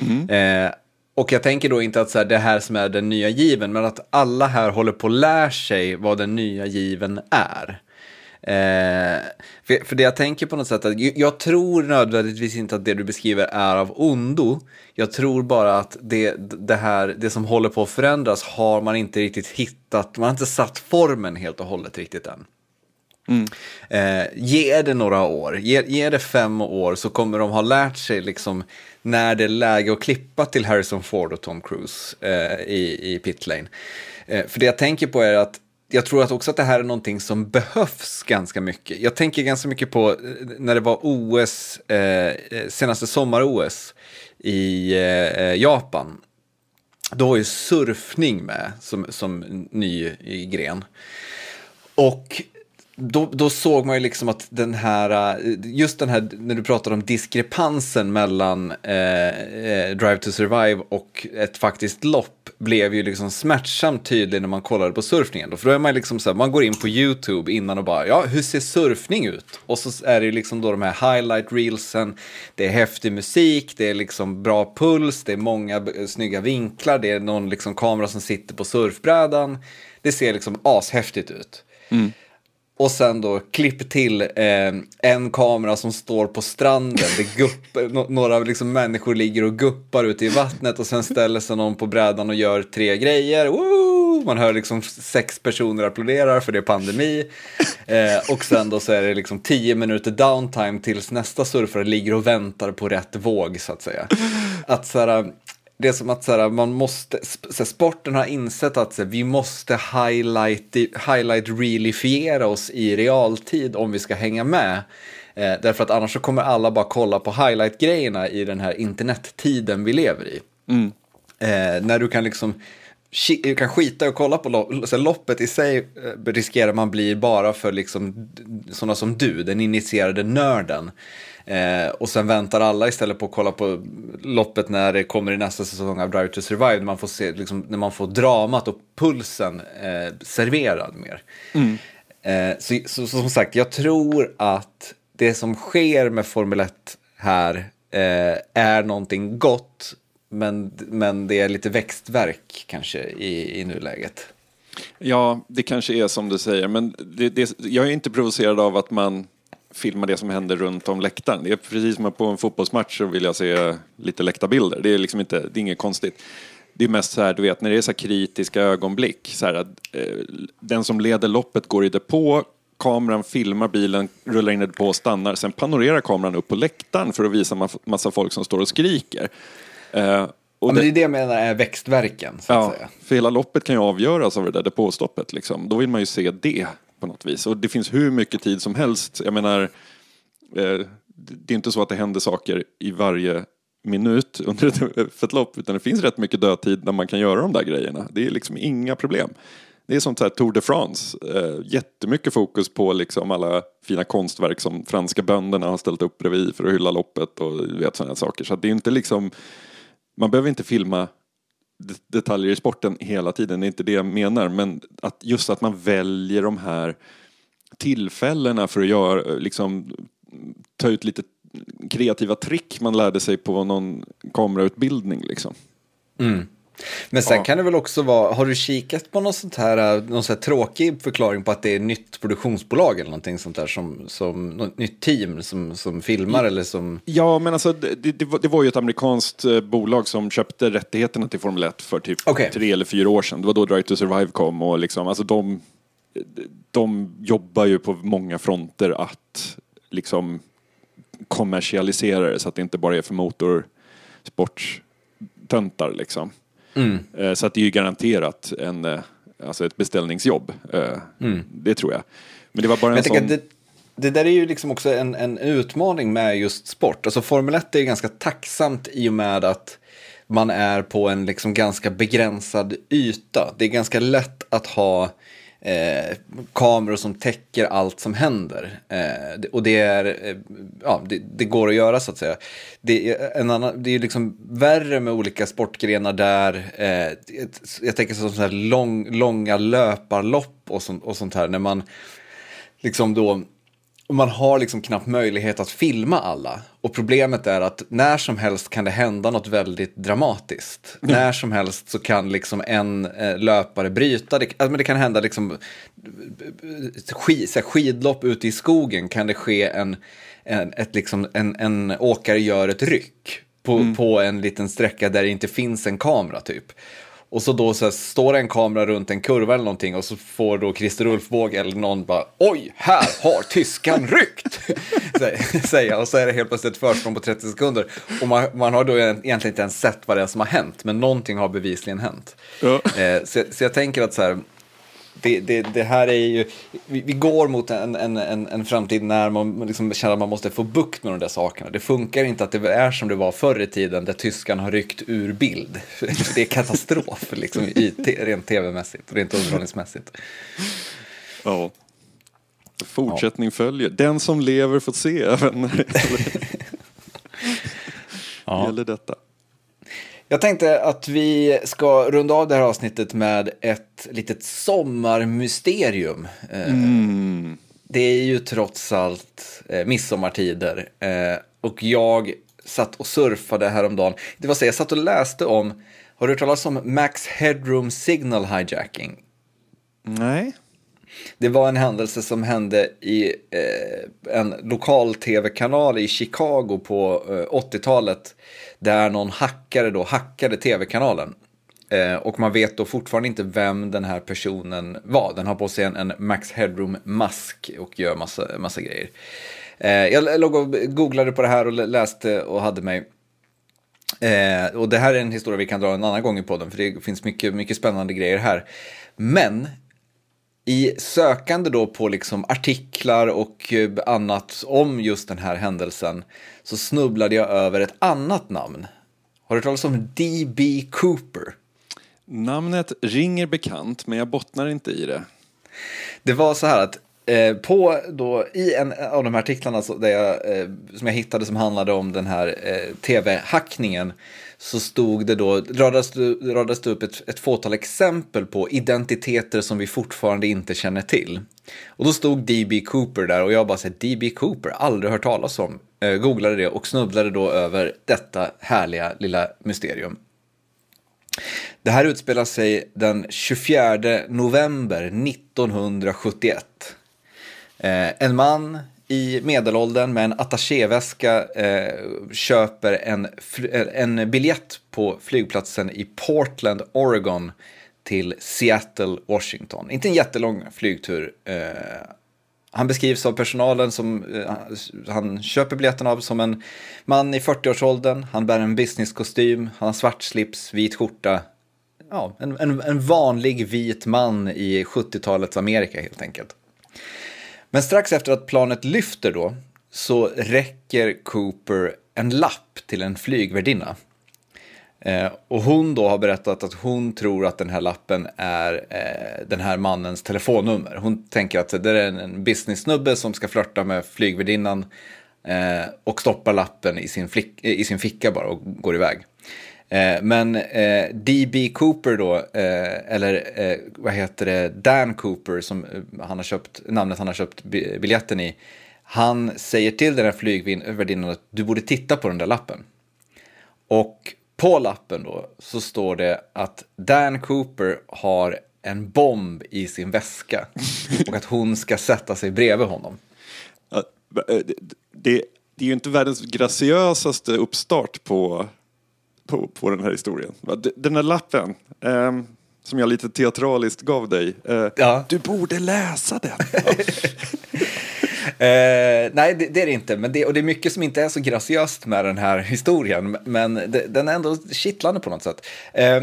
Mm. Eh, och jag tänker då inte att så här, det här som är den nya given, men att alla här håller på att lära sig vad den nya given är. Eh, för, för det jag tänker på något sätt, att jag, jag tror nödvändigtvis inte att det du beskriver är av ondo. Jag tror bara att det, det här, det som håller på att förändras har man inte riktigt hittat, man har inte satt formen helt och hållet riktigt än. Mm. Eh, ge det några år, ge, ge det fem år så kommer de ha lärt sig liksom när det är läge att klippa till Harrison Ford och Tom Cruise eh, i, i pitlane. Eh, för det jag tänker på är att jag tror att också att det här är någonting som behövs ganska mycket. Jag tänker ganska mycket på eh, när det var OS, eh, eh, senaste sommar-OS i eh, eh, Japan. Då var ju surfning med som, som ny gren. Och då, då, såg man ju liksom att den här, eh, just den här, när du pratade om diskrepansen mellan eh, eh, Drive to Survive och ett faktiskt lopp blev ju liksom smärtsamt tydlig när man kollade på surfningen. Då. För då är man liksom så här, man går in på YouTube innan och bara, ja, hur ser surfning ut? Och så är det ju liksom då de här highlight reelsen, det är häftig musik, det är liksom bra puls, det är många eh, snygga vinklar, det är någon liksom kamera som sitter på surfbrädan. Det ser liksom ashäftigt ut. Mm. Och sen då klipp till eh, en kamera som står på stranden. Det gupp, *laughs* några liksom människor ligger och guppar ute i vattnet och sen ställer sig någon på brädan och gör tre grejer. Woo! Man hör liksom sex personer applåderar för det är pandemi. Eh, och sen då så är det liksom tio minuter downtime tills nästa surfare ligger och väntar på rätt våg så att säga. Att så här, det är som att så här, man måste, så här, sporten har insett att så här, vi måste highlight, highlight realifiera oss i realtid om vi ska hänga med. Eh, därför att annars så kommer alla bara kolla på highlight-grejerna i den här internettiden vi lever i. Mm. Eh, när du kan liksom du kan skita och kolla på lopp, så loppet i sig eh, riskerar man bli bara för liksom sådana som du, den initierade nörden. Eh, och sen väntar alla istället på att kolla på loppet när det kommer i nästa säsong av Drive to Survive. När man får, se, liksom, när man får dramat och pulsen eh, serverad mer. Mm. Eh, så, så, som sagt, jag tror att det som sker med Formel 1 här eh, är någonting gott. Men, men det är lite växtverk kanske i, i nuläget. Ja, det kanske är som du säger, men det, det, jag är inte provocerad av att man filma det som händer runt om läktaren. Det är precis som på en fotbollsmatch så vill jag se lite läktarbilder. Det är liksom inte, det är inget konstigt. Det är mest så här, du vet, när det är så kritiska ögonblick. Så här, att, eh, den som leder loppet går i depå, kameran filmar bilen, rullar in i depå och stannar. Sen panorerar kameran upp på läktaren för att visa massa folk som står och skriker. Eh, och ja, det, men det är det jag menar är växtverken. Så ja, för hela loppet kan ju avgöras av det där depåstoppet. Liksom. Då vill man ju se det på något vis. Och det finns hur mycket tid som helst. Jag menar, eh, det är inte så att det händer saker i varje minut *laughs* under ett, ett lopp, utan det finns rätt mycket dödtid när man kan göra de där grejerna. Det är liksom inga problem. Det är som så här Tour de France, eh, jättemycket fokus på liksom alla fina konstverk som franska bönderna har ställt upp bredvid för att hylla loppet och vet sådana saker. Så det är inte liksom, man behöver inte filma detaljer i sporten hela tiden, det är inte det jag menar. Men att just att man väljer de här tillfällena för att göra, liksom, ta ut lite kreativa trick man lärde sig på någon kamerautbildning. Liksom. Mm. Men sen Ja. kan det väl också vara, har du kikat på någon sånt här, eh, någon sån här tråkig förklaring på att det är nytt produktionsbolag eller någonting sånt där som, som något nytt team som, som filmar eller som... Ja, men alltså det, det, var- det var ju ett amerikanskt eh, bolag som köpte rättigheterna till Formel 1 för typ Okej. tre eller fyra år sedan. Det var då Drive to Survive kom och liksom, alltså de, de jobbar ju på många fronter att liksom kommersialisera det så att det inte bara är för motorsporttöntar liksom. Eh, Så att det är ju garanterat en, eh, alltså ett beställningsjobb. Eh, Det tror jag. Men det var bara en jag sån... det, det där är ju liksom också en, en utmaning med just sport. Alltså Formel 1 är ganska tacksamt i och med att man är på en liksom ganska begränsad yta. Det är ganska lätt att ha eh, kameror som täcker allt som händer. Eh, och det, är, eh, ja, det, det går att göra så att säga. Det är, en annan, det är ju liksom värre med olika sportgrenar där, eh, jag tänker som så här lång, långa löparlopp och sånt, och sånt här, när man liksom då, man har liksom knappt möjlighet att filma alla. Och problemet är att när som helst kan det hända något väldigt dramatiskt. När som helst så kan liksom en eh, löpare bryta. Det, alltså, men det kan hända liksom skid, så här, skidlopp ute i skogen kan det ske en, en, ett, liksom, en, en åkare gör ett ryck på, på en liten sträcka där det inte finns en kamera typ. Och så då så här, står en kamera runt en kurva eller någonting och så får då Christer Ulfbåge eller någon bara oj, här har tyskan ryckt. *laughs* Sä- Säga och så är det helt plötsligt ett försprång på 30 sekunder. Och man, man har då egentligen inte ens sett vad det är som har hänt, men någonting har bevisligen hänt. Ja. Eh, så, så jag tänker att så här, det, det, det här är ju, vi, vi går mot en, en, en, en framtid när man liksom känner att man måste få bukt med de där sakerna. Det funkar inte att det är som det var förr i tiden där tyskarna har ryckt ur bild. *laughs* Det är katastrof liksom, i, te- rent tv-mässigt, rent underhållningsmässigt. Ja. Fortsättning följer. Den som lever får se, vänner. *laughs* Ja. Gäller detta. Jag tänkte att vi ska runda av det här avsnittet med ett litet sommarmysterium. Eh, Det är ju trots allt eh, midsommartider. Eh, och jag satt och surfade häromdagen. Det var så jag satt och läste om, har du hört talas om Max Headroom Signal Hijacking? Nej. Det var en händelse som hände i eh, en lokal tv-kanal i Chicago på eh, 80-talet. Där någon hackare då hackade tv-kanalen. Eh, och man vet då fortfarande inte vem den här personen var. Den har på sig en, en Max Headroom-mask och gör massa, massa grejer. Eh, jag låg och googlade på det här och läste och hade mig. Eh, och det här är en historia vi kan dra en annan gång i podden, för det finns mycket, mycket spännande grejer här. Men i sökande då på liksom artiklar och eh, annat om just den här händelsen så snubblade jag över ett annat namn. Har du hört talas om D.B. Cooper? Namnet ringer bekant, men jag bottnar inte i det. Det var så här att eh, på då, i en av de här artiklarna så, där jag, eh, som jag hittade som handlade om den här eh, tv-hackningen så stod det då, radades, det- radades det upp ett, ett fåtal exempel på identiteter som vi fortfarande inte känner till. Och då stod D.B. Cooper där och jag bara säger D.B. Cooper, aldrig hört talas om. Eh, googlade det och snubblade då över detta härliga lilla mysterium. Det här utspelar sig den 24 november 1971. Eh, en man i medelåldern med en attachéväska eh, köper en, eh, en biljett på flygplatsen i Portland, Oregon till Seattle, Washington. Inte en jättelång flygtur. Eh, han beskrivs av personalen som eh, han köper biljetten av som en man i 40-årsåldern. Han bär en businesskostym, han har svart slips, vit skjorta. Ja, en, en, en vanlig vit man i 70-talets Amerika helt enkelt. Men strax efter att planet lyfter då så räcker Cooper en lapp till en flygvärdinna. Eh, och hon då har berättat att hon tror att den här lappen är eh, den här mannens telefonnummer. Hon tänker att det är en, en business-snubbe som ska flörta med flygvärdinnan eh, och stoppar lappen i sin, flick, eh, i sin ficka bara och går iväg. Eh, men eh, D.B. Cooper då, eh, eller eh, vad heter det, Dan Cooper, som eh, han har köpt, namnet han har köpt bi- biljetten i, han säger till den här flygvärdinnan att du borde titta på den där lappen. Och på lappen då så står det att Dan Cooper har en bomb i sin väska *laughs* och att hon ska sätta sig bredvid honom. Det, det är ju inte världens graciösaste uppstart på, på, på den här historien. Den här lappen, eh, som jag lite teatraliskt gav dig, eh, Ja. du borde läsa den. *laughs* Eh, nej, det, det är det inte. Men det, och det är mycket som inte är så graciöst med den här historien. Men det, den är ändå kittlande på något sätt. Eh,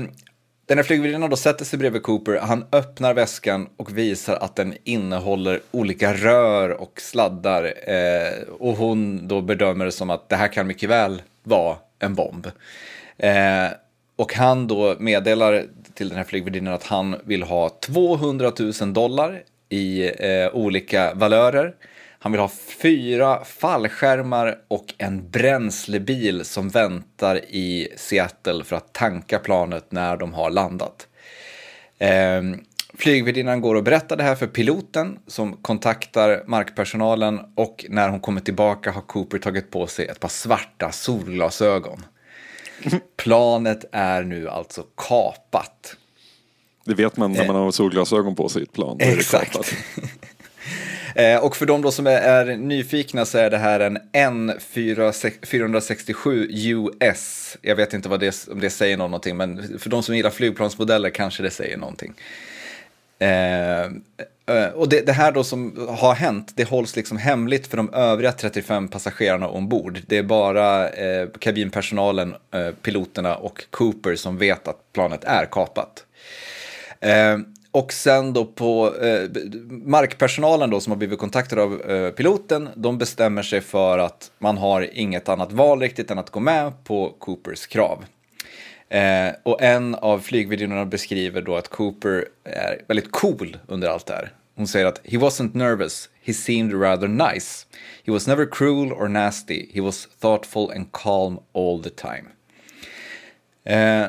den här flygvärdinnan då sätter sig bredvid Cooper, han öppnar väskan och visar att den innehåller olika rör och sladdar. Eh, och hon då bedömer det som att det här kan mycket väl vara en bomb. Eh, och han då meddelar till den här flygvärdinnan att han vill ha 200 000 dollar i eh, olika valörer. Han vill ha fyra fallskärmar och en bränslebil som väntar i Seattle för att tanka planet när de har landat. Eh, flygvärdinnan går och berättar det här för piloten som kontaktar markpersonalen och när hon kommer tillbaka har Cooper tagit på sig ett par svarta solglasögon. Planet är nu alltså kapat. Det vet man när man har solglasögon på sig i ett plan. Exakt. *laughs* Eh, och för de som är, är nyfikna så är det här en N467 US. Jag vet inte vad det, om det säger någonting, men för de som gillar flygplansmodeller kanske det säger någonting. Eh, och det, det här då som har hänt, det hålls liksom hemligt för de övriga 35 passagerarna ombord. Det är bara eh, kabinpersonalen, eh, piloterna och Cooper som vet att planet är kapat. Eh, och sen då på eh, markpersonalen då som har blivit kontaktade av eh, piloten, de bestämmer sig för att man har inget annat val riktigt än att gå med på Coopers krav. Eh, och en av flygvideorna beskriver då att Cooper är väldigt cool under allt det här. Hon säger att he wasn't nervous, he seemed rather nice. He was never cruel or nasty, he was thoughtful and calm all the time. Eh,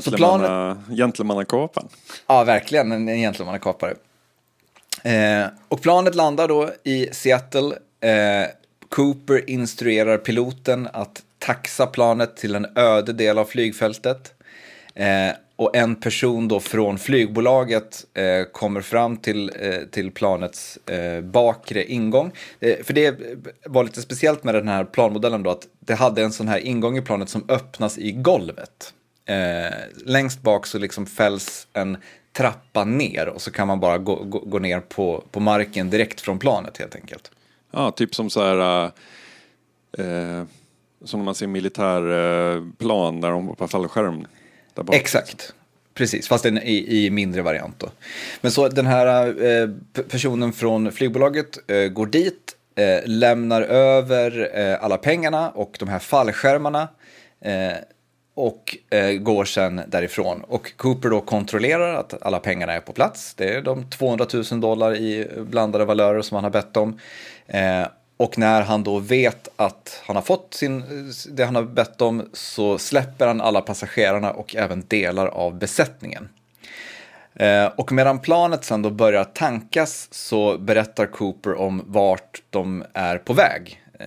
så planet, Gentlemanna- Gentlemannakapan. Ja, verkligen en, en gentlemannakapare. Eh, och planet landar då i Seattle. Eh, Cooper instruerar piloten att taxa planet till en öde del av flygfältet. Eh, och en person då från flygbolaget eh, kommer fram till, eh, till planets eh, bakre ingång. Eh, för det var lite speciellt med den här planmodellen då att det hade en sån här ingång i planet som öppnas i golvet. Eh, längst bak så liksom fälls en trappa ner och så kan man bara gå, gå, gå ner på, på marken direkt från planet helt enkelt. Ja, typ som så här... Eh, eh, som när man ser militärplan eh, där de hoppar fallskärm. Där bak. Exakt. Precis, fast en, i, i mindre variant då. Men så den här eh, personen från flygbolaget eh, går dit, eh, lämnar över eh, alla pengarna och de här fallskärmarna eh, och eh, går sen därifrån. Och Cooper då kontrollerar att alla pengarna är på plats. Det är de 200 000 dollar i blandade valörer som han har bett om. Eh, och när han då vet att han har fått sin, det han har bett om så släpper han alla passagerarna och även delar av besättningen. Eh, och medan planet sen då börjar tankas så berättar Cooper om vart de är på väg. Eh,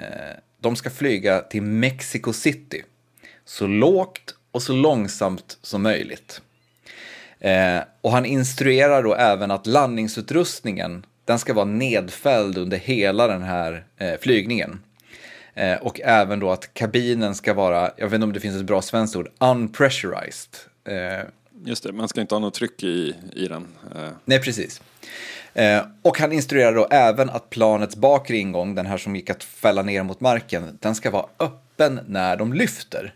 de ska flyga till Mexico City. Så lågt och så långsamt som möjligt. Eh, och han instruerar då även att landningsutrustningen den ska vara nedfälld under hela den här eh, flygningen. Eh, och även då att kabinen ska vara, jag vet inte om det finns ett bra svenskt ord, unpressurized. Eh, Just det, man ska inte ha något tryck i, i den. Eh, Nej, precis. Eh, och han instruerar då även att planets bakre ingång, den här som gick att fälla ner mot marken, den ska vara öppen när de lyfter.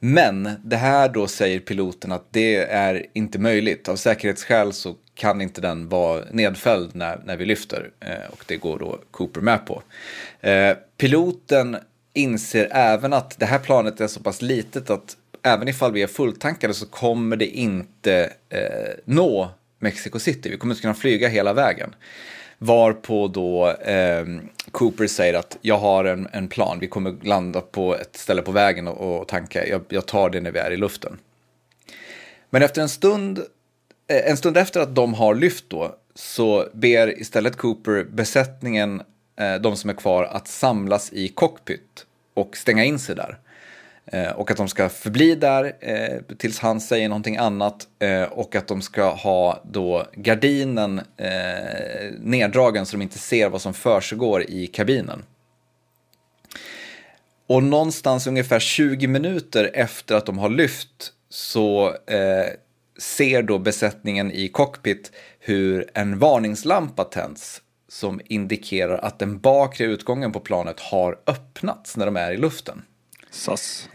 Men det här då säger piloten att det är inte möjligt. Av säkerhetsskäl så kan inte den vara nedfälld när, när vi lyfter. Eh, och det går då Cooper med på. Eh, piloten inser även att det här planet är så pass litet att även ifall vi är fulltankade så kommer det inte eh, nå Mexico City. Vi kommer inte kunna flyga hela vägen. Varpå då eh, Cooper säger att jag har en, en plan, vi kommer landa på ett ställe på vägen och, och tanka, jag, jag tar det när vi är i luften. Men efter en stund, Eh, en stund efter att de har lyft då, så ber istället Cooper besättningen, eh, de som är kvar, att samlas i cockpit och stänga in sig där. Eh, och att de ska förbli där eh, tills han säger någonting annat eh, och att de ska ha då gardinen eh, neddragen så de inte ser vad som försiggår i kabinen. Och någonstans ungefär 20 minuter efter att de har lyft så eh, ser då besättningen i cockpit hur en varningslampa tänds som indikerar att den bakre utgången på planet har öppnats när de är i luften. SAS.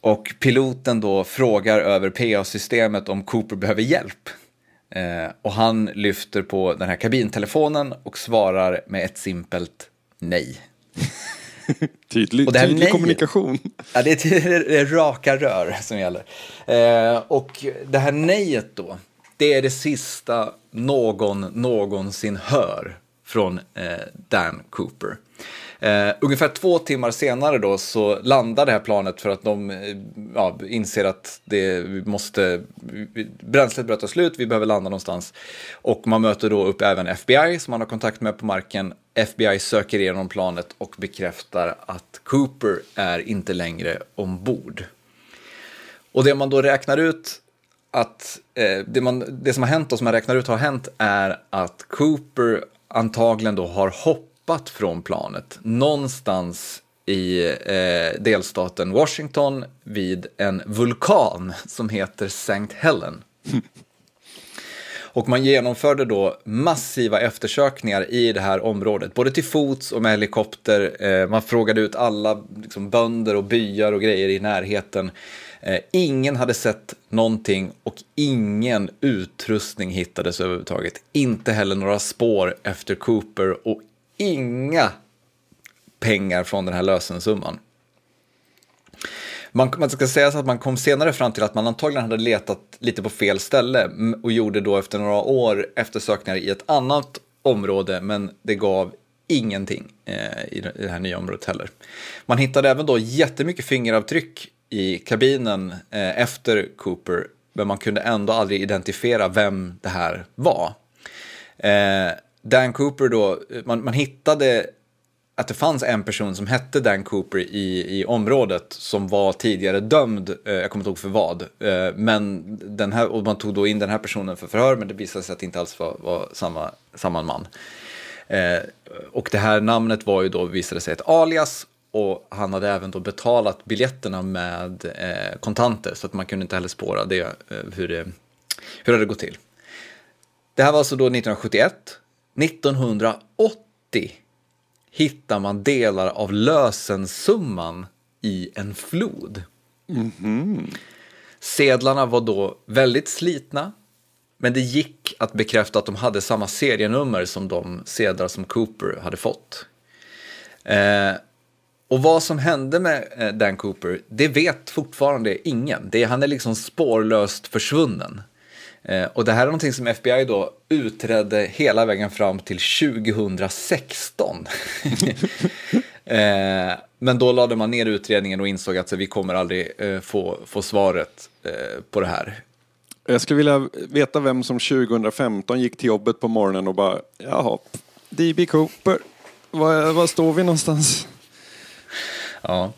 Och piloten då frågar över PA-systemet om Cooper behöver hjälp. Eh, och han lyfter på den här kabintelefonen och svarar med ett simpelt nej. *laughs* Tydlig, Och det här tydlig nejet- kommunikation. Ja, det är, det är raka rör som gäller. Eh, och det här nejet då, det är det sista någon någonsin hör från eh, Dan Cooper. Eh, ungefär två timmar senare då så landar det här planet för att de eh, ja, inser att det måste, bränslet börjar ta slut, vi behöver landa någonstans. Och man möter då upp även FBI som man har kontakt med på marken. FBI söker igenom planet och bekräftar att Cooper är inte längre ombord. Och det man då räknar ut att eh, det, man, det som har hänt och som man räknar ut har hänt är att Cooper antagligen då har hoppat från planet någonstans i eh, delstaten Washington vid en vulkan som heter St. Helen. Och man genomförde då massiva eftersökningar i det här området, både till fots och med helikopter. Eh, man frågade ut alla liksom, bönder och byar och grejer i närheten. Eh, ingen hade sett någonting och ingen utrustning hittades överhuvudtaget. Inte heller några spår efter Cooper och inga pengar från den här lösensumman. Man, man ska säga så att man kom senare fram till att man antagligen hade letat lite på fel ställe och gjorde då efter några år eftersökningar i ett annat område, men det gav ingenting eh, i det i det här nya området heller. Man hittade även då jättemycket fingeravtryck i kabinen eh, efter Cooper, men man kunde ändå aldrig identifiera vem det här var. Eh, Dan Cooper då, man, man hittade att det fanns en person som hette Dan Cooper i, i området som var tidigare dömd, eh, jag kommer inte ihåg för vad, eh, men den här, och man tog då in den här personen för förhör, men det visade sig att det inte alls var, var samma, samma man. Eh, och det här namnet var ju då, visade sig, ett alias och han hade även då betalat biljetterna med eh, kontanter så att man kunde inte heller spåra det, eh, hur, det, hur det hade gått till. Det här var alltså då 1971. 1980 hittar man delar av lösensumman i en flod. Sedlarna var då väldigt slitna, men det gick att bekräfta att de hade samma serienummer som de sedlar som Cooper hade fått. Eh, och vad som hände med eh, Dan Cooper, det vet fortfarande ingen. Det, han är liksom spårlöst försvunnen. Eh, och det här är någonting som FBI då utredde hela vägen fram till 2016. *laughs* eh, men då lade man ner utredningen och insåg att så, vi kommer aldrig eh, få, få svaret eh, på det här. Jag skulle vilja veta vem som 2015 gick till jobbet på morgonen och bara, jaha, DB Cooper, var, var står vi någonstans? Ja.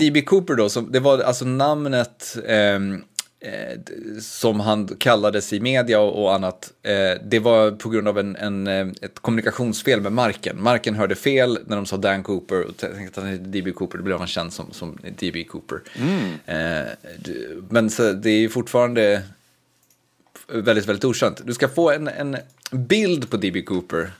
DB Cooper då, som, det var alltså namnet ehm, eh, som han kallades i media och, och annat. Eh, det var på grund av en, en, eh, ett kommunikationsfel med marken. Marken hörde fel när de sa Dan Cooper och tänkte att han hette DB Cooper, då blev han känd som, som DB Cooper. Eh, d- men så, det är fortfarande väldigt, väldigt okänt. Du ska få en, en bild på DB Cooper.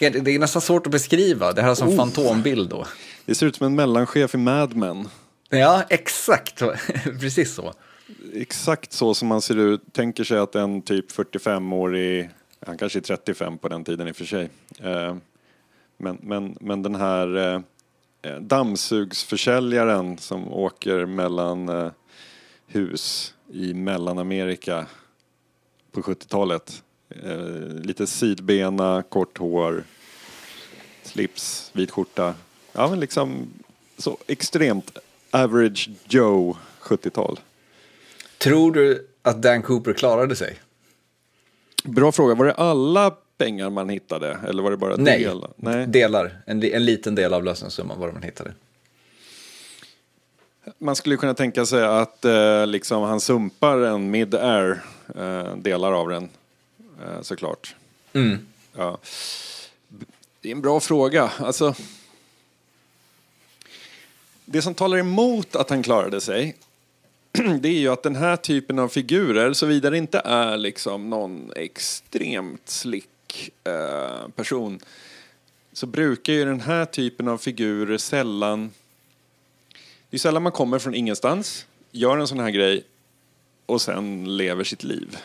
Det är- nästan svårt att beskriva, det här är en Oh. fantombild då. Det ser ut som en mellanchef i Mad Men. Ja, exakt. *laughs* Precis så. Exakt så som man ser ut, tänker sig att en typ 45-årig, han kanske är 35 på den tiden i och för sig. Eh, men, men, men den här eh, dammsugsförsäljaren som åker mellan eh, hus i Mellanamerika på 70-talet. Lite sidbena, kort hår, slips, vit skjorta. Ja men liksom så extremt average Joe 70-tal. Tror du att Dan Cooper klarade sig? Bra fråga. Var det alla pengar man hittade? Eller var det bara Nej, delar? Nej. delar. En, en liten del av lösensumman var det man hittade. Man skulle kunna tänka sig att eh, liksom, han sumpar en mid-air, eh, delar av den, eh, såklart. Mm. Ja. Det är en bra fråga. Alltså, det som talar emot att han klarade sig *clears throat* det är ju att den här typen av figurer, såvida det inte är liksom någon extremt slick eh, person, så brukar ju den här typen av figurer sällan... Det är sällan man kommer från ingenstans, gör en sån här grej och sen lever sitt liv.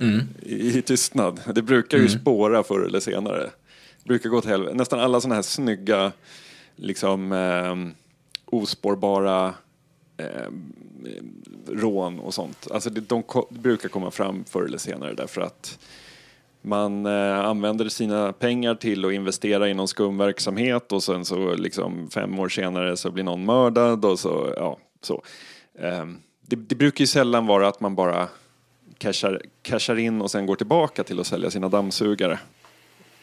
Mm. I, i tystnad. Det brukar ju spåra förr eller senare. Det brukar gå till helvete. Nästan alla såna här snygga, liksom eh, ospårbara eh, rån och sånt. Alltså det, de ko- brukar komma fram förr eller senare därför att man eh, använder sina pengar till att investera i någon skumverksamhet och sen så liksom fem år senare så blir någon mördad och så, ja, så. Eh, det, det brukar ju sällan vara att man bara cashar, cashar in och sen går tillbaka till att sälja sina dammsugare.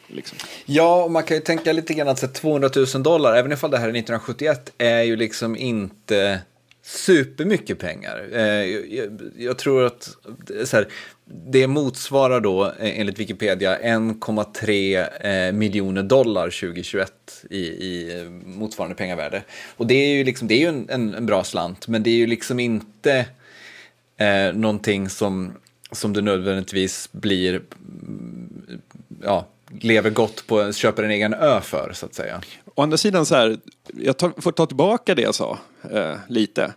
Liksom. Ja, och man kan ju tänka lite grann att så 200 000 dollar, även ifall det här är 1971, är ju liksom inte supermycket pengar. Eh, jag, jag tror att så här, det motsvarar då eh, enligt Wikipedia 1,3 eh, miljoner dollar 2021 i, i eh, motsvarande pengavärde. Och det är ju, liksom, det är ju en, en, en bra slant, men det är ju liksom inte eh, någonting som, som du nödvändigtvis blir, mm, ja, lever gott på, köper en egen ö för så att säga. Å andra sidan så här, jag tar, får ta tillbaka det jag sa eh, lite.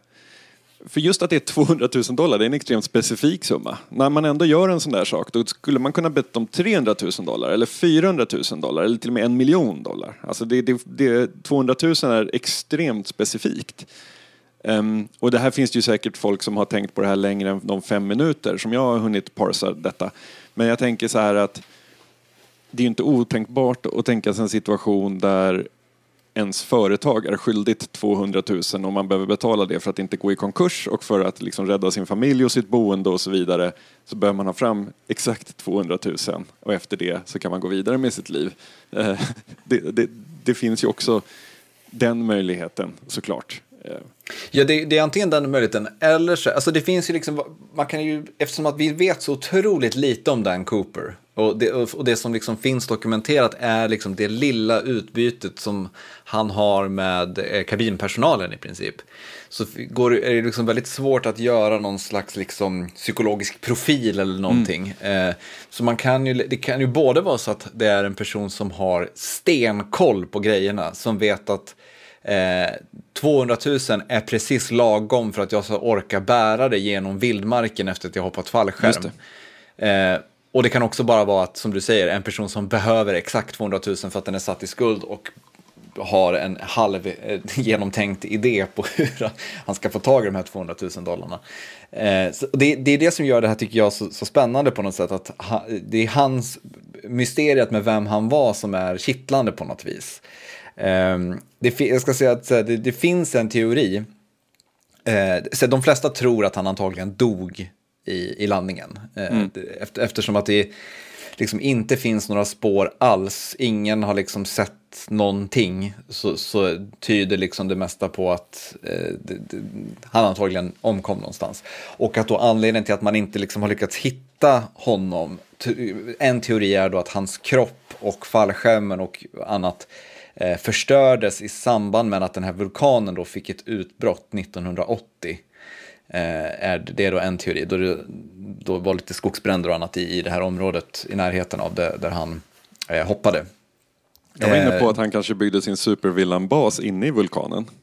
För just att det är 200 000 dollar, det är en extremt specifik summa. När man ändå gör en sån där sak, då skulle man kunna bett om 300 000 dollar, eller 400 000 dollar, eller till och med en miljon dollar. Alltså det, det, det, 200 000 är extremt specifikt. Um, och det här finns det ju säkert folk som har tänkt på det här längre än de fem minuter som jag har hunnit parsa detta. Men jag tänker så här att det är ju inte otänkbart att tänka sig en situation där ens företag är skyldigt 200 000 och man behöver betala det för att inte gå i konkurs och för att liksom rädda sin familj och sitt boende och så vidare så behöver man ha fram exakt 200 000 och efter det så kan man gå vidare med sitt liv. Eh, *laughs* det, det, det finns ju också den möjligheten såklart. Eh. Ja, det, det är antingen den möjligheten eller så, alltså det finns ju liksom, man kan ju, eftersom att vi vet så otroligt lite om Dan Cooper och det, och det som liksom finns dokumenterat är liksom det lilla utbytet som han har med eh, kabinpersonalen i princip. Så går, är det liksom väldigt svårt att göra någon slags liksom psykologisk profil eller någonting. Eh, så man kan ju, det kan ju både vara så att det är en person som har stenkoll på grejerna, som vet att Eh, 200 000 är precis lagom för att jag ska orka bära det genom vildmarken efter att jag hoppat fallskärm. Och det kan också bara vara att, som du säger, en person som behöver exakt 200 000 för att den är satt i skuld och har en halv eh, genomtänkt idé på *laughs* hur han ska få tag i de här 200 000 dollarna. Eh, det, det är det som gör det här, tycker jag, så, så spännande på något sätt. Att ha, det är hans mysteriet med vem han var som är kittlande på något vis. Ehm, det, jag ska säga att det, det finns en teori. Eh, så de flesta tror att han antagligen dog i, i landningen. Eh, efter, eftersom att det liksom inte finns några spår alls. Ingen har liksom sett någonting. Så, så tyder liksom det mesta på att eh, det, det, han antagligen omkom någonstans. Och att då anledningen till att man inte liksom har lyckats hitta honom. En teori är då att hans kropp och fallskärmen och annat eh, förstördes i samband med att den här vulkanen då fick ett utbrott 1980. Eh, är det är då en teori, då det då var lite skogsbränder och annat i, i det här området i närheten av det, där han eh, hoppade. Jag var inne på Eh, att han kanske byggde sin supervillan-bas inne i vulkanen. *laughs*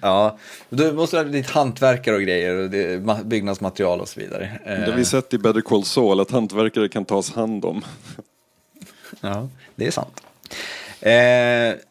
Ja, du måste ha lite hantverkare och grejer, och byggnadsmaterial och så vidare. Eh, Det har vi sett i Better Call Saul, att hantverkare kan tas hand om. Ja, det är sant. Eh,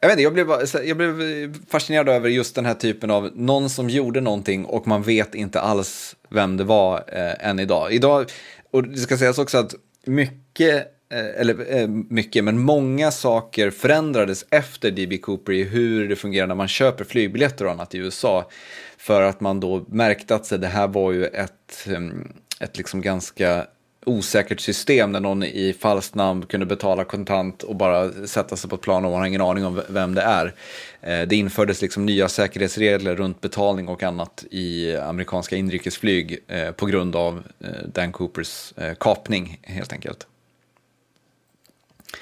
jag, vet inte, jag, blev, jag blev eh, fascinerad över just den här typen av någon som gjorde någonting och man vet inte alls vem det var eh, än idag. Idag, och det ska sägas också att mycket, eh, eller eh, mycket, men många saker förändrades efter D.B. Cooper i hur det fungerar när man köper flygbiljetter och annat i USA. För att man då märkte att så, det här var ju ett, mm, ett liksom ganska osäkert system där någon i falskt namn kunde betala kontant och bara sätta sig på ett plan och man har ingen aning om vem det är. Eh, det infördes liksom nya säkerhetsregler runt betalning och annat i amerikanska inrikesflyg eh, på grund av eh, Dan Coopers kapning helt enkelt.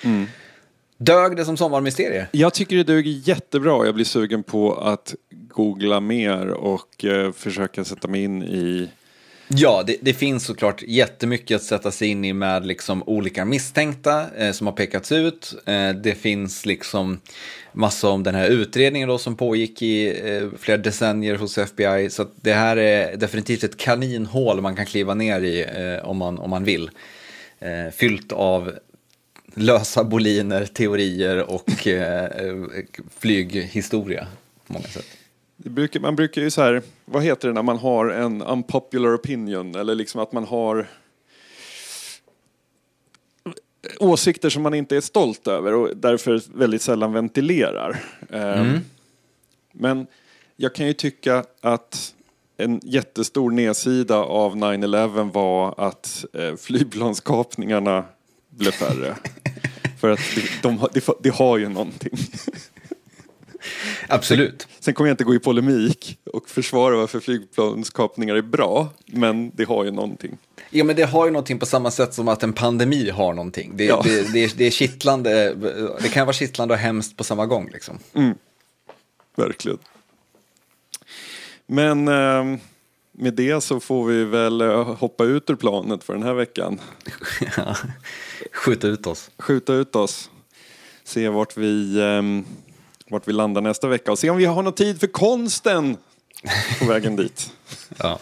Mm. Dög det som sommarmysterie? Jag tycker det duger jättebra. Jag blir sugen på att googla mer och försöka sätta mig in i Ja, det, det, finns såklart jättemycket att sätta sig in i med liksom olika misstänkta eh, som har pekats ut. Eh, det finns liksom massa om den här utredningen då som pågick i eh, flera decennier hos FBI. Så det här är definitivt ett kaninhål man kan kliva ner i eh, om, man, om man vill. Eh, fyllt av lösa boliner, teorier och eh, eh flyghistoria på många sätt. Brukar, man brukar ju så här, vad heter det när man har en unpopular opinion eller liksom att man har åsikter som man inte är stolt över och därför väldigt sällan ventilerar. Ehm, mm. Men jag kan ju tycka att en jättestor nedsida av 9-11 var att eh, flygplanskapningarna blev färre. *laughs* För att de, de, de, de har ju någonting. Absolut. Sen, sen kommer jag inte gå i polemik och försvara varför flygplanskapningar är bra, men det har ju någonting. Ja, men det har ju någonting på samma sätt som att en pandemi har någonting. Det, ja. det, det, är, det är kittlande, det kan vara kittlande och hemskt på samma gång. Liksom. Mm. Verkligen. Men eh, med det så får vi väl eh, hoppa ut ur planet för den här veckan. *laughs* Skjuta ut oss. Skjuta ut oss. Se vart vi eh, vart vi landar nästa vecka och se om vi har någon tid för konsten på vägen dit. *laughs* ja.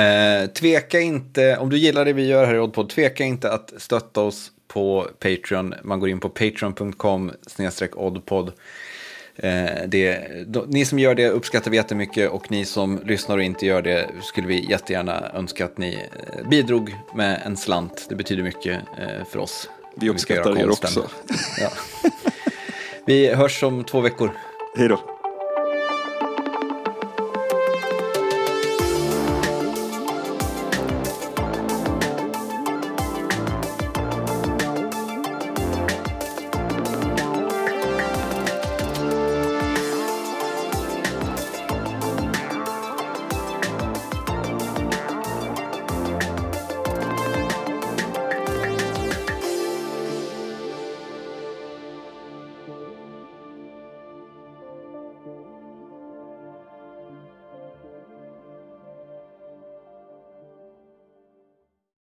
Eh, tveka inte, om du gillar det vi gör här i Oddpod, tveka inte att stötta oss på Patreon. Man går in på patreon.com oddpod. Eh, det, ni som gör det uppskattar vi jättemycket och ni som lyssnar och inte gör det skulle vi jättegärna önska att ni eh, bidrog med en slant. Det betyder mycket eh, för oss. Vi uppskattar er också. Ja. *laughs* Vi hörs om två veckor. Hej då.